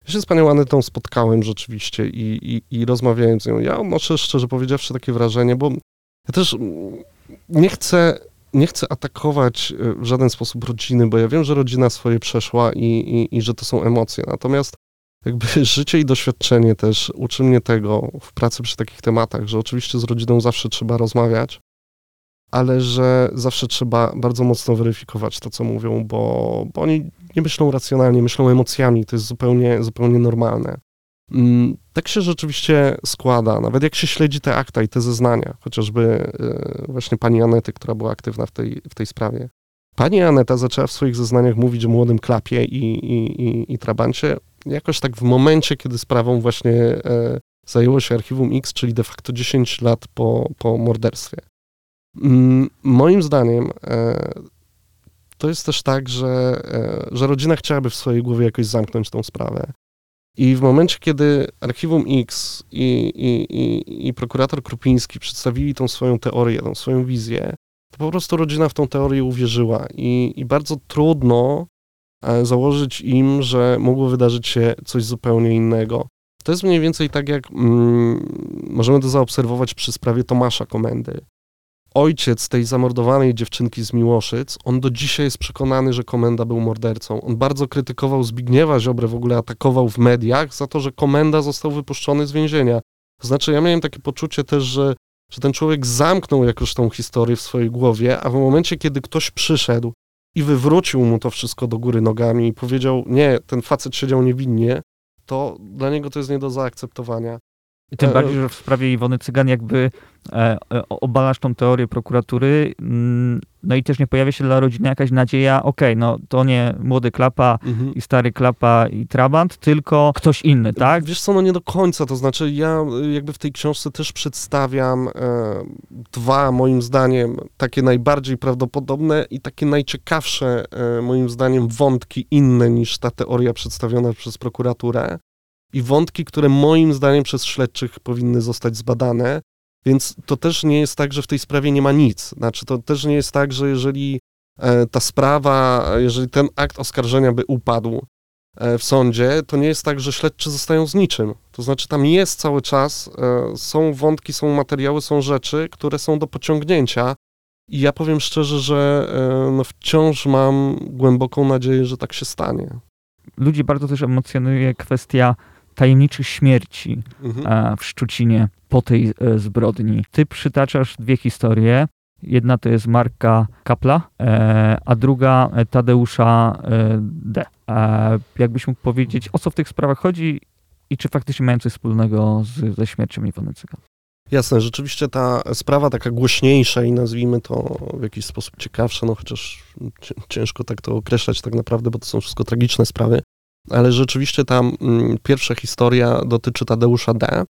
Ja się z panią Anetą spotkałem rzeczywiście i, i, i rozmawiałem z nią. Ja odnoszę szczerze powiedziawszy takie wrażenie, bo ja też nie chcę nie chcę atakować e, w żaden sposób rodziny, bo ja wiem, że rodzina swoje przeszła i, i, i że to są emocje. Natomiast jakby życie i doświadczenie też uczy mnie tego w pracy przy takich tematach, że oczywiście z rodziną zawsze trzeba rozmawiać, ale że zawsze trzeba bardzo mocno weryfikować to, co mówią, bo, bo oni nie myślą racjonalnie, myślą emocjami, to jest zupełnie, zupełnie normalne. Mm, tak się rzeczywiście składa, nawet jak się śledzi te akta i te zeznania, chociażby e, właśnie pani Anety, która była aktywna w tej, w tej sprawie. Pani Aneta zaczęła w swoich zeznaniach mówić o młodym klapie i, i, i, i trabancie, jakoś tak w momencie, kiedy sprawą właśnie e, zajęło się Archiwum X, czyli de facto 10 lat po, po morderstwie. Mm, moim zdaniem e, to jest też tak, że, że rodzina chciałaby w swojej głowie jakoś zamknąć tą sprawę. I w momencie, kiedy Archiwum X i, i, i, i prokurator Krupiński przedstawili tą swoją teorię, tą swoją wizję, to po prostu rodzina w tą teorię uwierzyła i, i bardzo trudno e, założyć im, że mogło wydarzyć się coś zupełnie innego. To jest mniej więcej tak, jak mm, możemy to zaobserwować przy sprawie Tomasza Komendy. Ojciec tej zamordowanej dziewczynki z Miłoszyc, on do dzisiaj jest przekonany, że Komenda był mordercą. On bardzo krytykował Zbigniewa Ziobrę, w ogóle atakował w mediach za to, że Komenda został wypuszczony z więzienia. To znaczy, ja miałem takie poczucie też, że, że ten człowiek zamknął jakoś tą historię w swojej głowie, a w momencie, kiedy ktoś przyszedł i wywrócił mu to wszystko do góry nogami i powiedział, nie, ten facet siedział niewinnie, to dla niego to jest nie do zaakceptowania. I tym bardziej, że w sprawie Iwony Cygan jakby e, e, obalasz tą teorię prokuratury, mm, no i też nie pojawia się dla rodziny jakaś nadzieja, okej, okay, no to nie młody Klapa mhm. i stary Klapa i Trabant, tylko ktoś inny, tak? Wiesz co, no nie do końca, to znaczy ja jakby w tej książce też przedstawiam e, dwa, moim zdaniem, takie najbardziej prawdopodobne i takie najciekawsze, e, moim zdaniem, wątki inne niż ta teoria przedstawiona przez prokuraturę i wątki, które moim zdaniem przez śledczych powinny zostać zbadane. Więc to też nie jest tak, że w tej sprawie nie ma nic. Znaczy, to też nie jest tak, że jeżeli e, ta sprawa, jeżeli ten akt oskarżenia by upadł e, w sądzie, to nie jest tak, że śledczy zostają z niczym. To znaczy, tam jest cały czas, e, są wątki, są materiały, są rzeczy, które są do pociągnięcia. I ja powiem szczerze, że no wciąż mam głęboką nadzieję, że tak się stanie. Ludzi bardzo też emocjonuje kwestia tajemniczych śmierci mhm. w Szczucinie po tej e, zbrodni. Ty przytaczasz dwie historie. Jedna to jest Marka Kapla, e, a druga Tadeusza e, D. Jakbyś mógł powiedzieć, o co w tych sprawach chodzi i czy faktycznie mają coś wspólnego z, ze śmiercią Iwony Cygan? Jasne, rzeczywiście ta sprawa taka głośniejsza i nazwijmy to w jakiś sposób ciekawsza, no chociaż ciężko tak to określać tak naprawdę, bo to są wszystko tragiczne sprawy, ale rzeczywiście ta mm, pierwsza historia dotyczy Tadeusza D. E,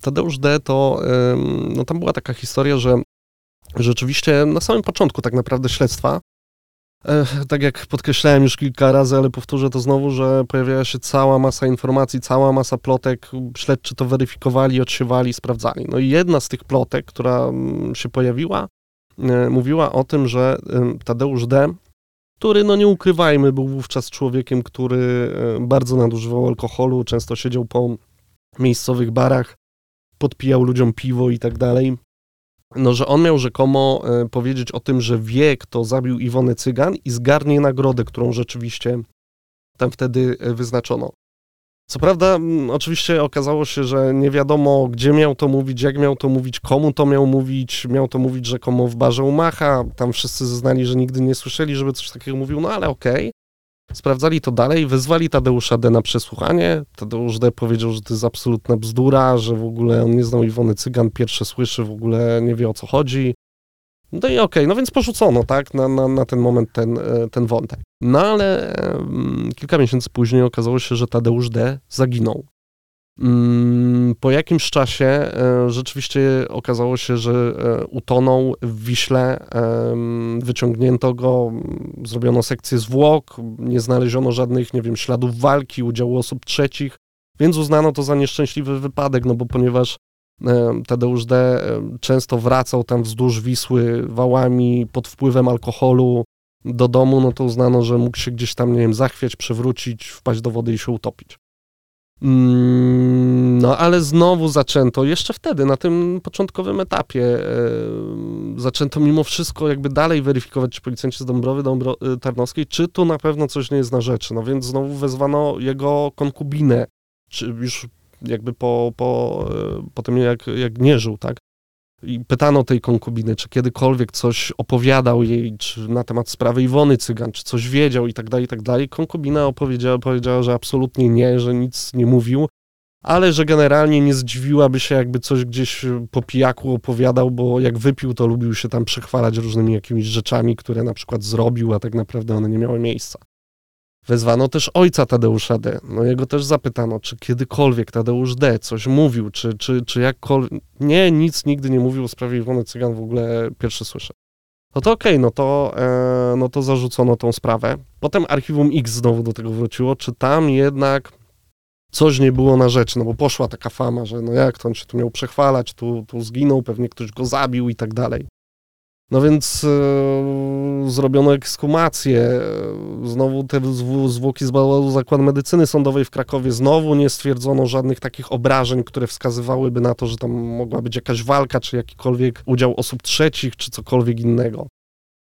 Tadeusz D to, no tam była taka historia, że rzeczywiście na samym początku tak naprawdę śledztwa, e, tak jak podkreślałem już kilka razy, ale powtórzę to znowu, że pojawiała się cała masa informacji, cała masa plotek, śledczy to weryfikowali, odsiewali, sprawdzali. No i jedna z tych plotek, która mm, się pojawiła, e, mówiła o tym, że Tadeusz D który, no nie ukrywajmy, był wówczas człowiekiem, który e, bardzo nadużywał alkoholu, często siedział po miejscowych barach, podpijał ludziom piwo i tak dalej. No, że on miał rzekomo e, powiedzieć o tym, że wie, kto zabił Iwonę Cygan i zgarnie nagrodę, którą rzeczywiście tam wtedy e, wyznaczono. Co prawda, oczywiście okazało się, że nie wiadomo, gdzie miał to mówić, jak miał to mówić, komu to miał mówić. Miał to mówić rzekomo w barze u Macha. Tam wszyscy zeznali, że nigdy nie słyszeli, żeby coś takiego mówił, no ale okej. Okay. Sprawdzali to dalej, wezwali Tadeusza D. na przesłuchanie. Tadeusz D. powiedział, że to jest absolutna bzdura, że w ogóle on nie znał Iwony Cygan, pierwsze słyszy, w ogóle nie wie o co chodzi. No i okej, okay, no więc porzucono, tak, na, na, na ten moment ten, e, ten wątek. No ale um, kilka miesięcy później okazało się, że Tadeusz D. zaginął. Um, po jakimś czasie e, rzeczywiście okazało się, że e, utonął w Wiśle, wyciągnięto go, zrobiono sekcję zwłok, nie znaleziono żadnych, nie wiem, śladów walki, udziału osób trzecich, więc uznano to za nieszczęśliwy wypadek, no bo ponieważ E, Tadeusz D. E, często wracał tam wzdłuż Wisły wałami pod wpływem alkoholu do domu, no to uznano, że mógł się gdzieś tam, nie wiem, zachwiać, przewrócić, wpaść do wody i się utopić. Mm, no ale znowu zaczęto, jeszcze wtedy, na tym początkowym etapie, e, zaczęto mimo wszystko jakby dalej weryfikować, czy policjanci z Dąbrowy Dąbro Tarnowskiej, czy tu na pewno coś nie jest na rzeczy. No więc znowu wezwano jego konkubinę, czy już jakby po, po, e, po tym, jak, jak nie żył, tak? I pytano tej konkubiny, czy kiedykolwiek coś opowiadał jej, czy na temat sprawy Iwony Cygan, czy coś wiedział i tak dalej, i tak dalej. Konkubina opowiedziała, powiedziała, że absolutnie nie, że nic nie mówił, ale że generalnie nie zdziwiłaby się, jakby coś gdzieś po pijaku opowiadał, bo jak wypił, to lubił się tam przechwalać różnymi jakimiś rzeczami, które na przykład zrobił, a tak naprawdę one nie miały miejsca. Wezwano też ojca Tadeusza D. No jego też zapytano, czy kiedykolwiek Tadeusz D. coś mówił, czy, czy, czy jakkolwiek... Nie, nic nigdy nie mówił o sprawie Iwony Cygan, w ogóle pierwszy słyszę. No to okej, okay, no, to, e, no to zarzucono tą sprawę. Potem Archiwum X znowu do tego wróciło, czy tam jednak coś nie było na rzeczy, no bo poszła taka fama, że no jak to on się tu miał przechwalać, tu, tu zginął, pewnie ktoś go zabił i tak dalej. No więc e, zrobiono ekshumację, e, znowu te zwłoki zbadał Zakład Medycyny Sądowej w Krakowie, znowu nie stwierdzono żadnych takich obrażeń, które wskazywałyby na to, że tam mogła być jakaś walka, czy jakikolwiek udział osób trzecich, czy cokolwiek innego.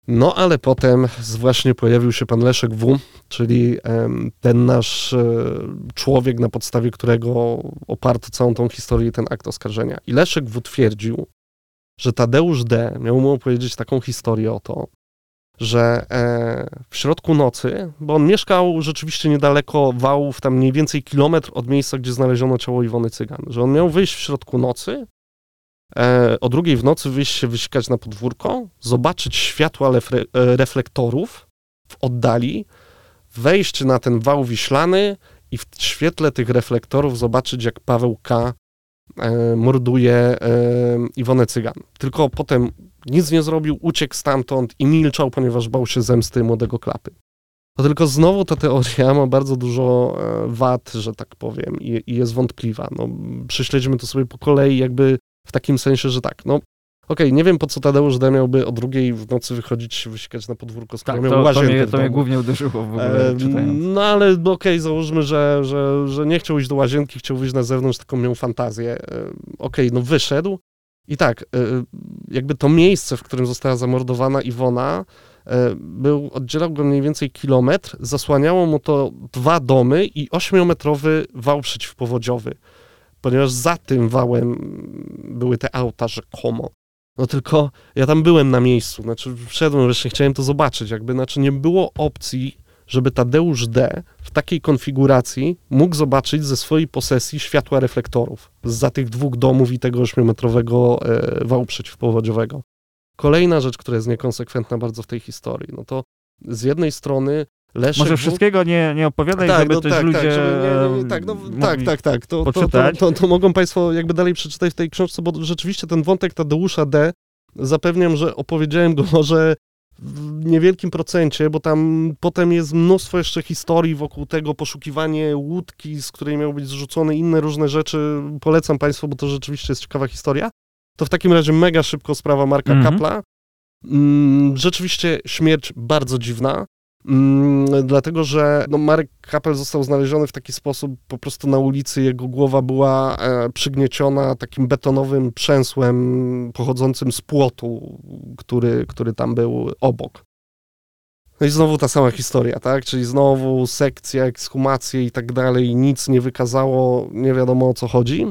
No ale potem właśnie pojawił się pan Leszek W., czyli ten nasz e, człowiek, na podstawie którego oparto całą tą historię i ten akt oskarżenia. I Leszek W. twierdził, że Tadeusz D. miał mu opowiedzieć taką historię o to, że e, w środku nocy, bo on mieszkał rzeczywiście niedaleko wałów, tam mniej więcej kilometr od miejsca, gdzie znaleziono ciało Iwony Cygan, że on miał wyjść w środku nocy, e, o drugiej w nocy wyjść się wysikać na podwórko, zobaczyć światła e, reflektorów w oddali, wejść na ten wał wiślany i w świetle tych reflektorów zobaczyć, jak Paweł K. E, morduje e, Iwonę Cygan. Tylko potem nic nie zrobił, uciekł stamtąd i milczał, ponieważ bał się zemsty młodego klapy. To tylko znowu ta teoria ma bardzo dużo e, wad, że tak powiem, i, jest wątpliwa. No, prześledźmy to sobie po kolei, jakby w takim sensie, że tak, no Okej, okay, nie wiem po co Tadeusz D miałby o drugiej w nocy wychodzić, wysikać na podwórko, skoro tak, miał to, łazienkę to mnie, to mnie głównie uderzyło w ogóle e, No ale okej, okay, załóżmy, że, że, że nie chciał iść do łazienki, chciał wyjść na zewnątrz, taką miał fantazję. E, okej, okay, no wyszedł i tak, e, jakby to miejsce, w którym została zamordowana Iwona, e, był, oddzielał go mniej więcej kilometr, zasłaniało mu to dwa domy i ośmiometrowy wał przeciwpowodziowy, ponieważ za tym wałem były te auta rzekomo. No tylko ja tam byłem na miejscu, znaczy wszedłem, wreszcie chciałem to zobaczyć, jakby, znaczy nie było opcji, żeby Tadeusz D w takiej konfiguracji mógł zobaczyć ze swojej posesji światła reflektorów za tych dwóch domów i tego ośmiometrowego e, wału przeciwpowodziowego. Kolejna rzecz, która jest niekonsekwentna bardzo w tej historii, no to z jednej strony Leszek Może wszystkiego nie, nie opowiadaj, tak, żeby no, też tak, ludzie tak, żeby nie, nie, tak, no, tak, tak, tak, to, to, to, to, mogą Państwo jakby dalej przeczytać w tej książce, bo rzeczywiście ten wątek Tadeusza D. zapewniam, że opowiedziałem go może w niewielkim procencie, bo tam potem jest mnóstwo jeszcze historii wokół tego, poszukiwanie łódki, z której miał być zrzucone, inne różne rzeczy. Polecam Państwu, bo to rzeczywiście jest ciekawa historia. To w takim razie mega szybko sprawa Marka -hmm. Kapla. Mm, rzeczywiście śmierć bardzo dziwna. Mm, dlatego, że no, Marek Kapel został znaleziony w taki sposób, po prostu na ulicy jego głowa była e, przygnieciona takim betonowym przęsłem pochodzącym z płotu, który, który tam był obok. No i znowu ta sama historia, tak? Czyli znowu sekcja, ekshumacje i tak dalej, nic nie wykazało, nie wiadomo o co chodzi.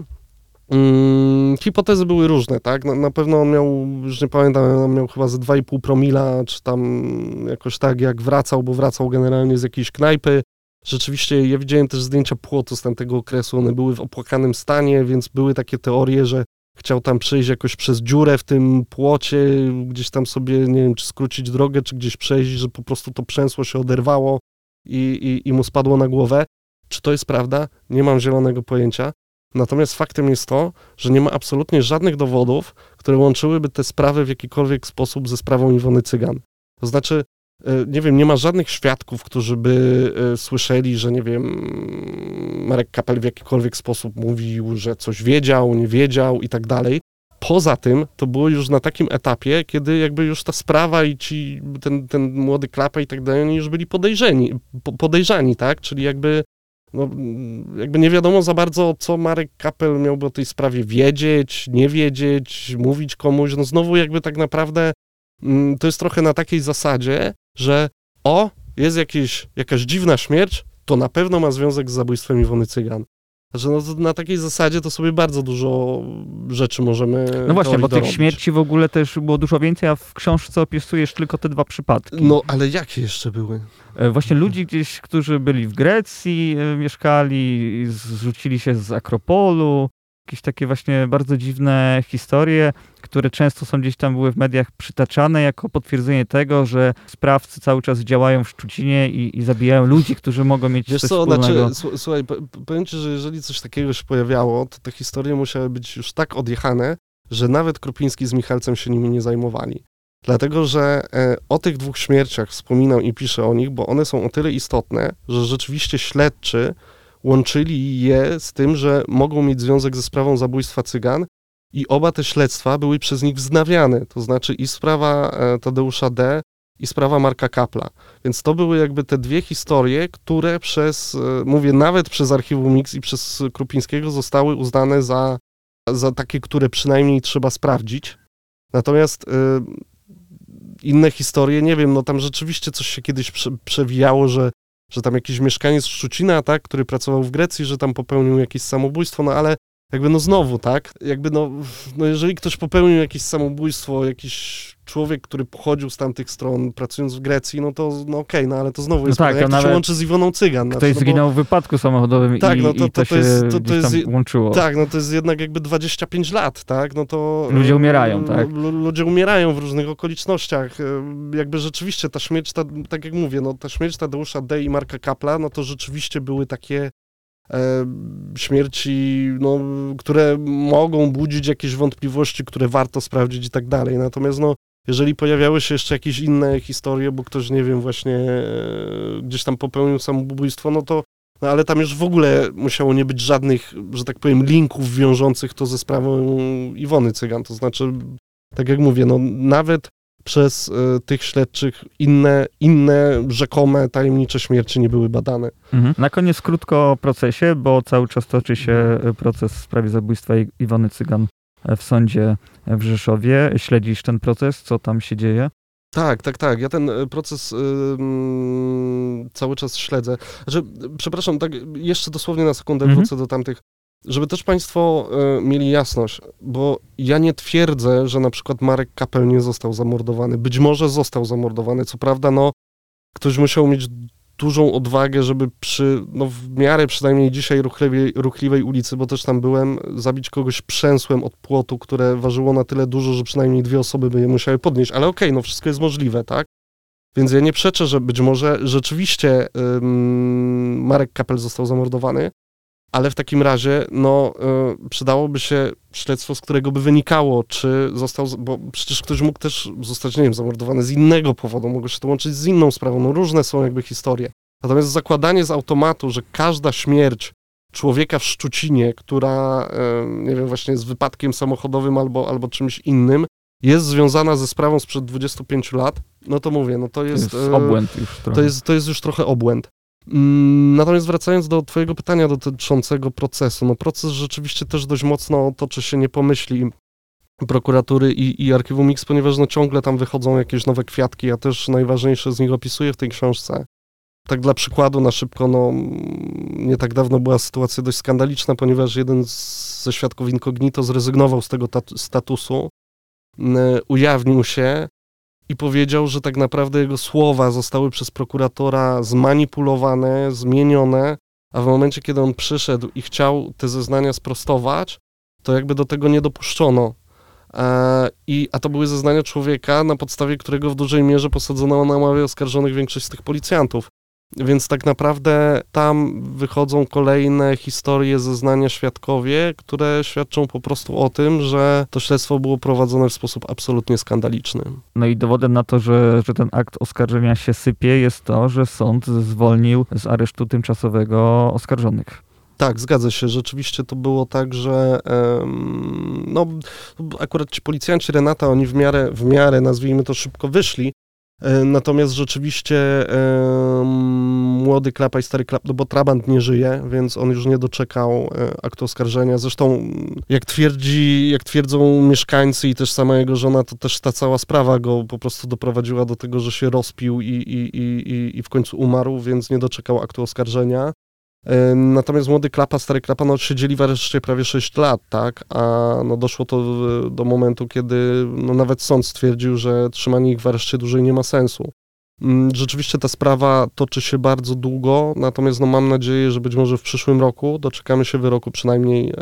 Hmm, hipotezy były różne, tak? Na, na, pewno on miał, już nie pamiętam, on miał chyba ze 2,5 promila, czy tam jakoś tak, jak wracał, bo wracał generalnie z jakiejś knajpy. Rzeczywiście, ja widziałem też zdjęcia płotu z tamtego okresu, one były w opłakanym stanie, więc były takie teorie, że chciał tam przejść jakoś przez dziurę w tym płocie, gdzieś tam sobie, nie wiem, czy skrócić drogę, czy gdzieś przejść, że po prostu to przęsło się oderwało i, i, i mu spadło na głowę. Czy to jest prawda? Nie mam zielonego pojęcia. Natomiast faktem jest to, że nie ma absolutnie żadnych dowodów, które łączyłyby te sprawy w jakikolwiek sposób ze sprawą Iwony Cygan. To znaczy, e, nie wiem, nie ma żadnych świadków, którzy by e, słyszeli, że nie wiem, Marek Kapel w jakikolwiek sposób mówił, że coś wiedział, nie wiedział i tak dalej. Poza tym to było już na takim etapie, kiedy jakby już ta sprawa i ci, ten, ten młody klapa i tak dalej, oni już byli podejrzeni, podejrzani, tak? Czyli jakby no, jakby nie wiadomo za bardzo, co Marek Kapel miałby o tej sprawie wiedzieć, nie wiedzieć, mówić komuś. No znowu jakby tak naprawdę mm, to jest trochę na takiej zasadzie, że o, jest jakieś, jakaś dziwna śmierć, to na pewno ma związek z zabójstwem Iwony Cygan. Znaczy, no, na takiej zasadzie to sobie bardzo dużo rzeczy możemy. No właśnie, bo tych śmierci w ogóle też było dużo więcej, a w książce opisujesz tylko te dwa przypadki. No, ale jakie jeszcze były? E, właśnie ludzi gdzieś, którzy byli w Grecji, e, mieszkali, zrzucili się z Akropolu, jakieś takie właśnie bardzo dziwne historie, które często są gdzieś tam były w mediach przytaczane jako potwierdzenie tego, że sprawcy cały czas działają w Szczucinie i, i zabijają ludzi, którzy mogą mieć Wiesz coś co, wspólnego. Znaczy, słuchaj, powiem ci, że jeżeli coś takiego się pojawiało, to te historie musiały być już tak odjechane, że nawet Krupiński z Michalcem się nimi nie zajmowali. Dlatego, że e, o tych dwóch śmierciach wspominam i piszę o nich, bo one są o tyle istotne, że rzeczywiście śledczy łączyli je z tym, że mogą mieć związek ze sprawą zabójstwa cygan i oba te śledztwa były przez nich wznawiane, to znaczy i sprawa e, Tadeusza D. i sprawa Marka Kapla. Więc to były jakby te dwie historie, które przez, e, mówię, nawet przez Archiwum Mix i przez Krupińskiego zostały uznane za, za takie, które przynajmniej trzeba sprawdzić. Natomiast y, inne historie, nie wiem, no tam rzeczywiście coś się kiedyś prze, przewijało, że, że tam jakiś mieszkaniec Szczucina, tak, który pracował w Grecji, że tam popełnił jakieś samobójstwo, no ale jakby no znowu, tak, jakby no, no jeżeli ktoś popełnił jakieś samobójstwo, jakiś człowiek, który pochodził z tamtych stron, pracując w Grecji, no to no okej, okay, no ale to znowu jest, no tak, jak to się łączy z Iwoną Cygan. Ktoś znaczy, no zginął bo... w wypadku samochodowym tak, i, no to, i to, to, jest, to, to jest, łączyło. Tak, no to jest jednak jakby 25 lat, tak, no to... Ludzie umierają, tak? Ludzie umierają w różnych okolicznościach. Jakby rzeczywiście ta śmierć, ta, tak jak mówię, no ta śmierć Tadeusza D. i Marka Kapla, no to rzeczywiście były takie E, śmierci, no, które mogą budzić jakieś wątpliwości, które warto sprawdzić i tak dalej. Natomiast no, jeżeli pojawiały się jeszcze jakieś inne historie, bo ktoś, nie wiem, właśnie e, gdzieś tam popełnił samobójstwo, no to no ale tam już w ogóle musiało nie być żadnych, że tak powiem, linków wiążących to ze sprawą Iwony Cygan. To znaczy, tak jak mówię, no nawet przez y, tych śledczych inne, inne rzekome tajemnicze śmierci nie były badane. Mhm. Na koniec krótko o procesie, bo cały czas toczy się mhm. proces w sprawie zabójstwa Iwony Cygan w sądzie w Rzeszowie. Śledzisz ten proces? Co tam się dzieje? Tak, tak, tak. Ja ten e, proces yy, cały czas śledzę. Znaczy, przepraszam, tak jeszcze dosłownie na sekundę mhm. wrócę do tamtych żeby też Państwo y, mieli jasność, bo ja nie twierdzę, że na przykład Marek Kapel nie został zamordowany. Być może został zamordowany. Co prawda, no, ktoś musiał mieć dużą odwagę, żeby przy, no w miarę przynajmniej dzisiaj ruchliwej, ruchliwej ulicy, bo też tam byłem, zabić kogoś przęsłem od płotu, które ważyło na tyle dużo, że przynajmniej dwie osoby by je musiały podnieść. Ale okej, okay, no wszystko jest możliwe, tak? Więc ja nie przeczę, że być może rzeczywiście ym, Marek Kapel został zamordowany, ale w takim razie no, y, przydałoby się śledztwo, z którego by wynikało, czy został, bo przecież ktoś mógł też zostać, nie wiem, zamordowany z innego powodu, mogło się to łączyć z inną sprawą, no różne są jakby historie. Natomiast zakładanie z automatu, że każda śmierć człowieka w Szczucinie, która, y, nie wiem, właśnie z wypadkiem samochodowym albo, albo czymś innym, jest związana ze sprawą sprzed 25 lat, no to mówię, no to jest... To jest obłęd już trochę. To jest, to jest już trochę obłęd. Mm, natomiast wracając do Twojego pytania dotyczącego procesu, no proces rzeczywiście też dość mocno toczy się nie pomyśli prokuratury i, i Archiwum ponieważ no ciągle tam wychodzą jakieś nowe kwiatki, ja też najważniejsze z nich opisuję w tej książce. Tak dla przykładu na szybko, no nie tak dawno była sytuacja dość skandaliczna, ponieważ jeden z, ze świadków incognito zrezygnował z tego statusu, ujawnił się, i powiedział, że tak naprawdę jego słowa zostały przez prokuratora zmanipulowane, zmienione, a w momencie, kiedy on przyszedł i chciał te zeznania sprostować, to jakby do tego nie dopuszczono. E, I, a to były zeznania człowieka, na podstawie którego w dużej mierze posadzono na ławie oskarżonych większość z tych policjantów. Więc tak naprawdę tam wychodzą kolejne historie, zeznania świadkowie, które świadczą po prostu o tym, że to śledztwo było prowadzone w sposób absolutnie skandaliczny. No i dowodem na to, że, że ten akt oskarżenia się sypie, jest to, że sąd zwolnił z aresztu tymczasowego oskarżonych. Tak, zgadza się. Rzeczywiście to było tak, że no, akurat ci policjanci Renata, oni w miarę, w miarę, nazwijmy to, szybko wyszli, natomiast rzeczywiście e, młody Klapa i stary Klap, no bo Trabant nie żyje, więc on już nie doczekał e, aktu oskarżenia. Zresztą, jak twierdzi, jak twierdzą mieszkańcy i też sama jego żona, to też ta cała sprawa go po prostu doprowadziła do tego, że się rozpił i, i, i, i w końcu umarł, więc nie doczekał aktu oskarżenia. Natomiast młody Klapa, stary Klapa, no siedzieli w areszcie prawie 6 lat, tak, a no doszło to do momentu, kiedy no nawet sąd stwierdził, że trzymanie ich w areszcie dłużej nie ma sensu. Mm, rzeczywiście ta sprawa toczy się bardzo długo, natomiast no mam nadzieję, że być może w przyszłym roku doczekamy się wyroku przynajmniej e,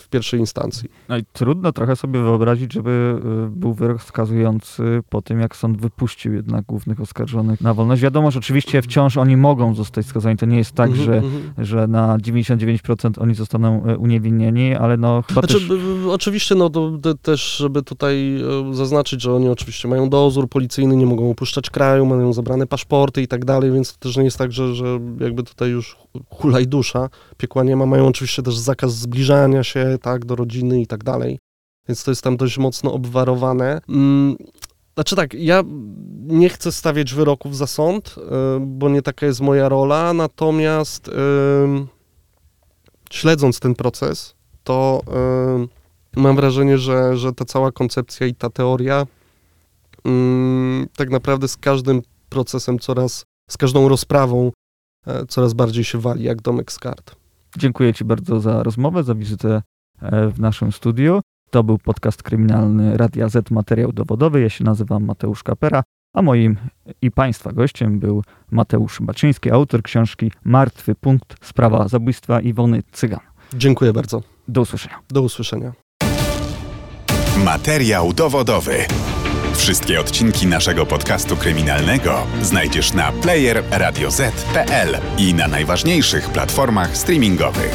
w pierwszej instancji. No i trudno trochę sobie wyobrazić, żeby e, był wyrok skazujący po tym, jak sąd wypuścił jednak głównych oskarżonych na wolność. Wiadomo, że oczywiście wciąż oni mogą zostać skazani. To nie jest tak, mhm, że, mhm. że na 99% oni zostaną e, uniewinnieni, ale no chyba znaczy, też... Oczywiście, no to, to też, żeby tutaj zaznaczyć, że oni oczywiście mają dozór policyjny, nie mogą opuszczać kraju, mają zabrane paszporty i tak dalej, więc to też nie jest tak, że, że jakby tutaj już hulaj dusza, piekła nie ma, mają oczywiście też zakaz zbliżania się, tak, do rodziny i tak dalej. więc to jest tam dość mocno obwarowane. Mm, znaczy tak, ja nie chcę stawiać wyroków za sąd, y, bo nie taka jest moja rola, natomiast y, śledząc ten proces, to y, mam wrażenie, że, że ta cała koncepcja i ta teoria mm, tak naprawdę z każdym procesem coraz, z każdą rozprawą e, coraz bardziej się wali jak domek z kart. Dziękuję Ci bardzo za rozmowę, za wizytę e, w naszym studiu. To był podcast kryminalny Radia Z Materiał Dowodowy. Ja się nazywam Mateusz Kapera, a moim i Państwa gościem był Mateusz Baczyński, autor książki Martwy Punkt Sprawa Zabójstwa Iwony Cygan. Dziękuję bardzo. Do usłyszenia. Do usłyszenia. Materiał dowodowy. Wszystkie odcinki naszego podcastu kryminalnego znajdziesz na player radioz.pl i na najważniejszych platformach streamingowych.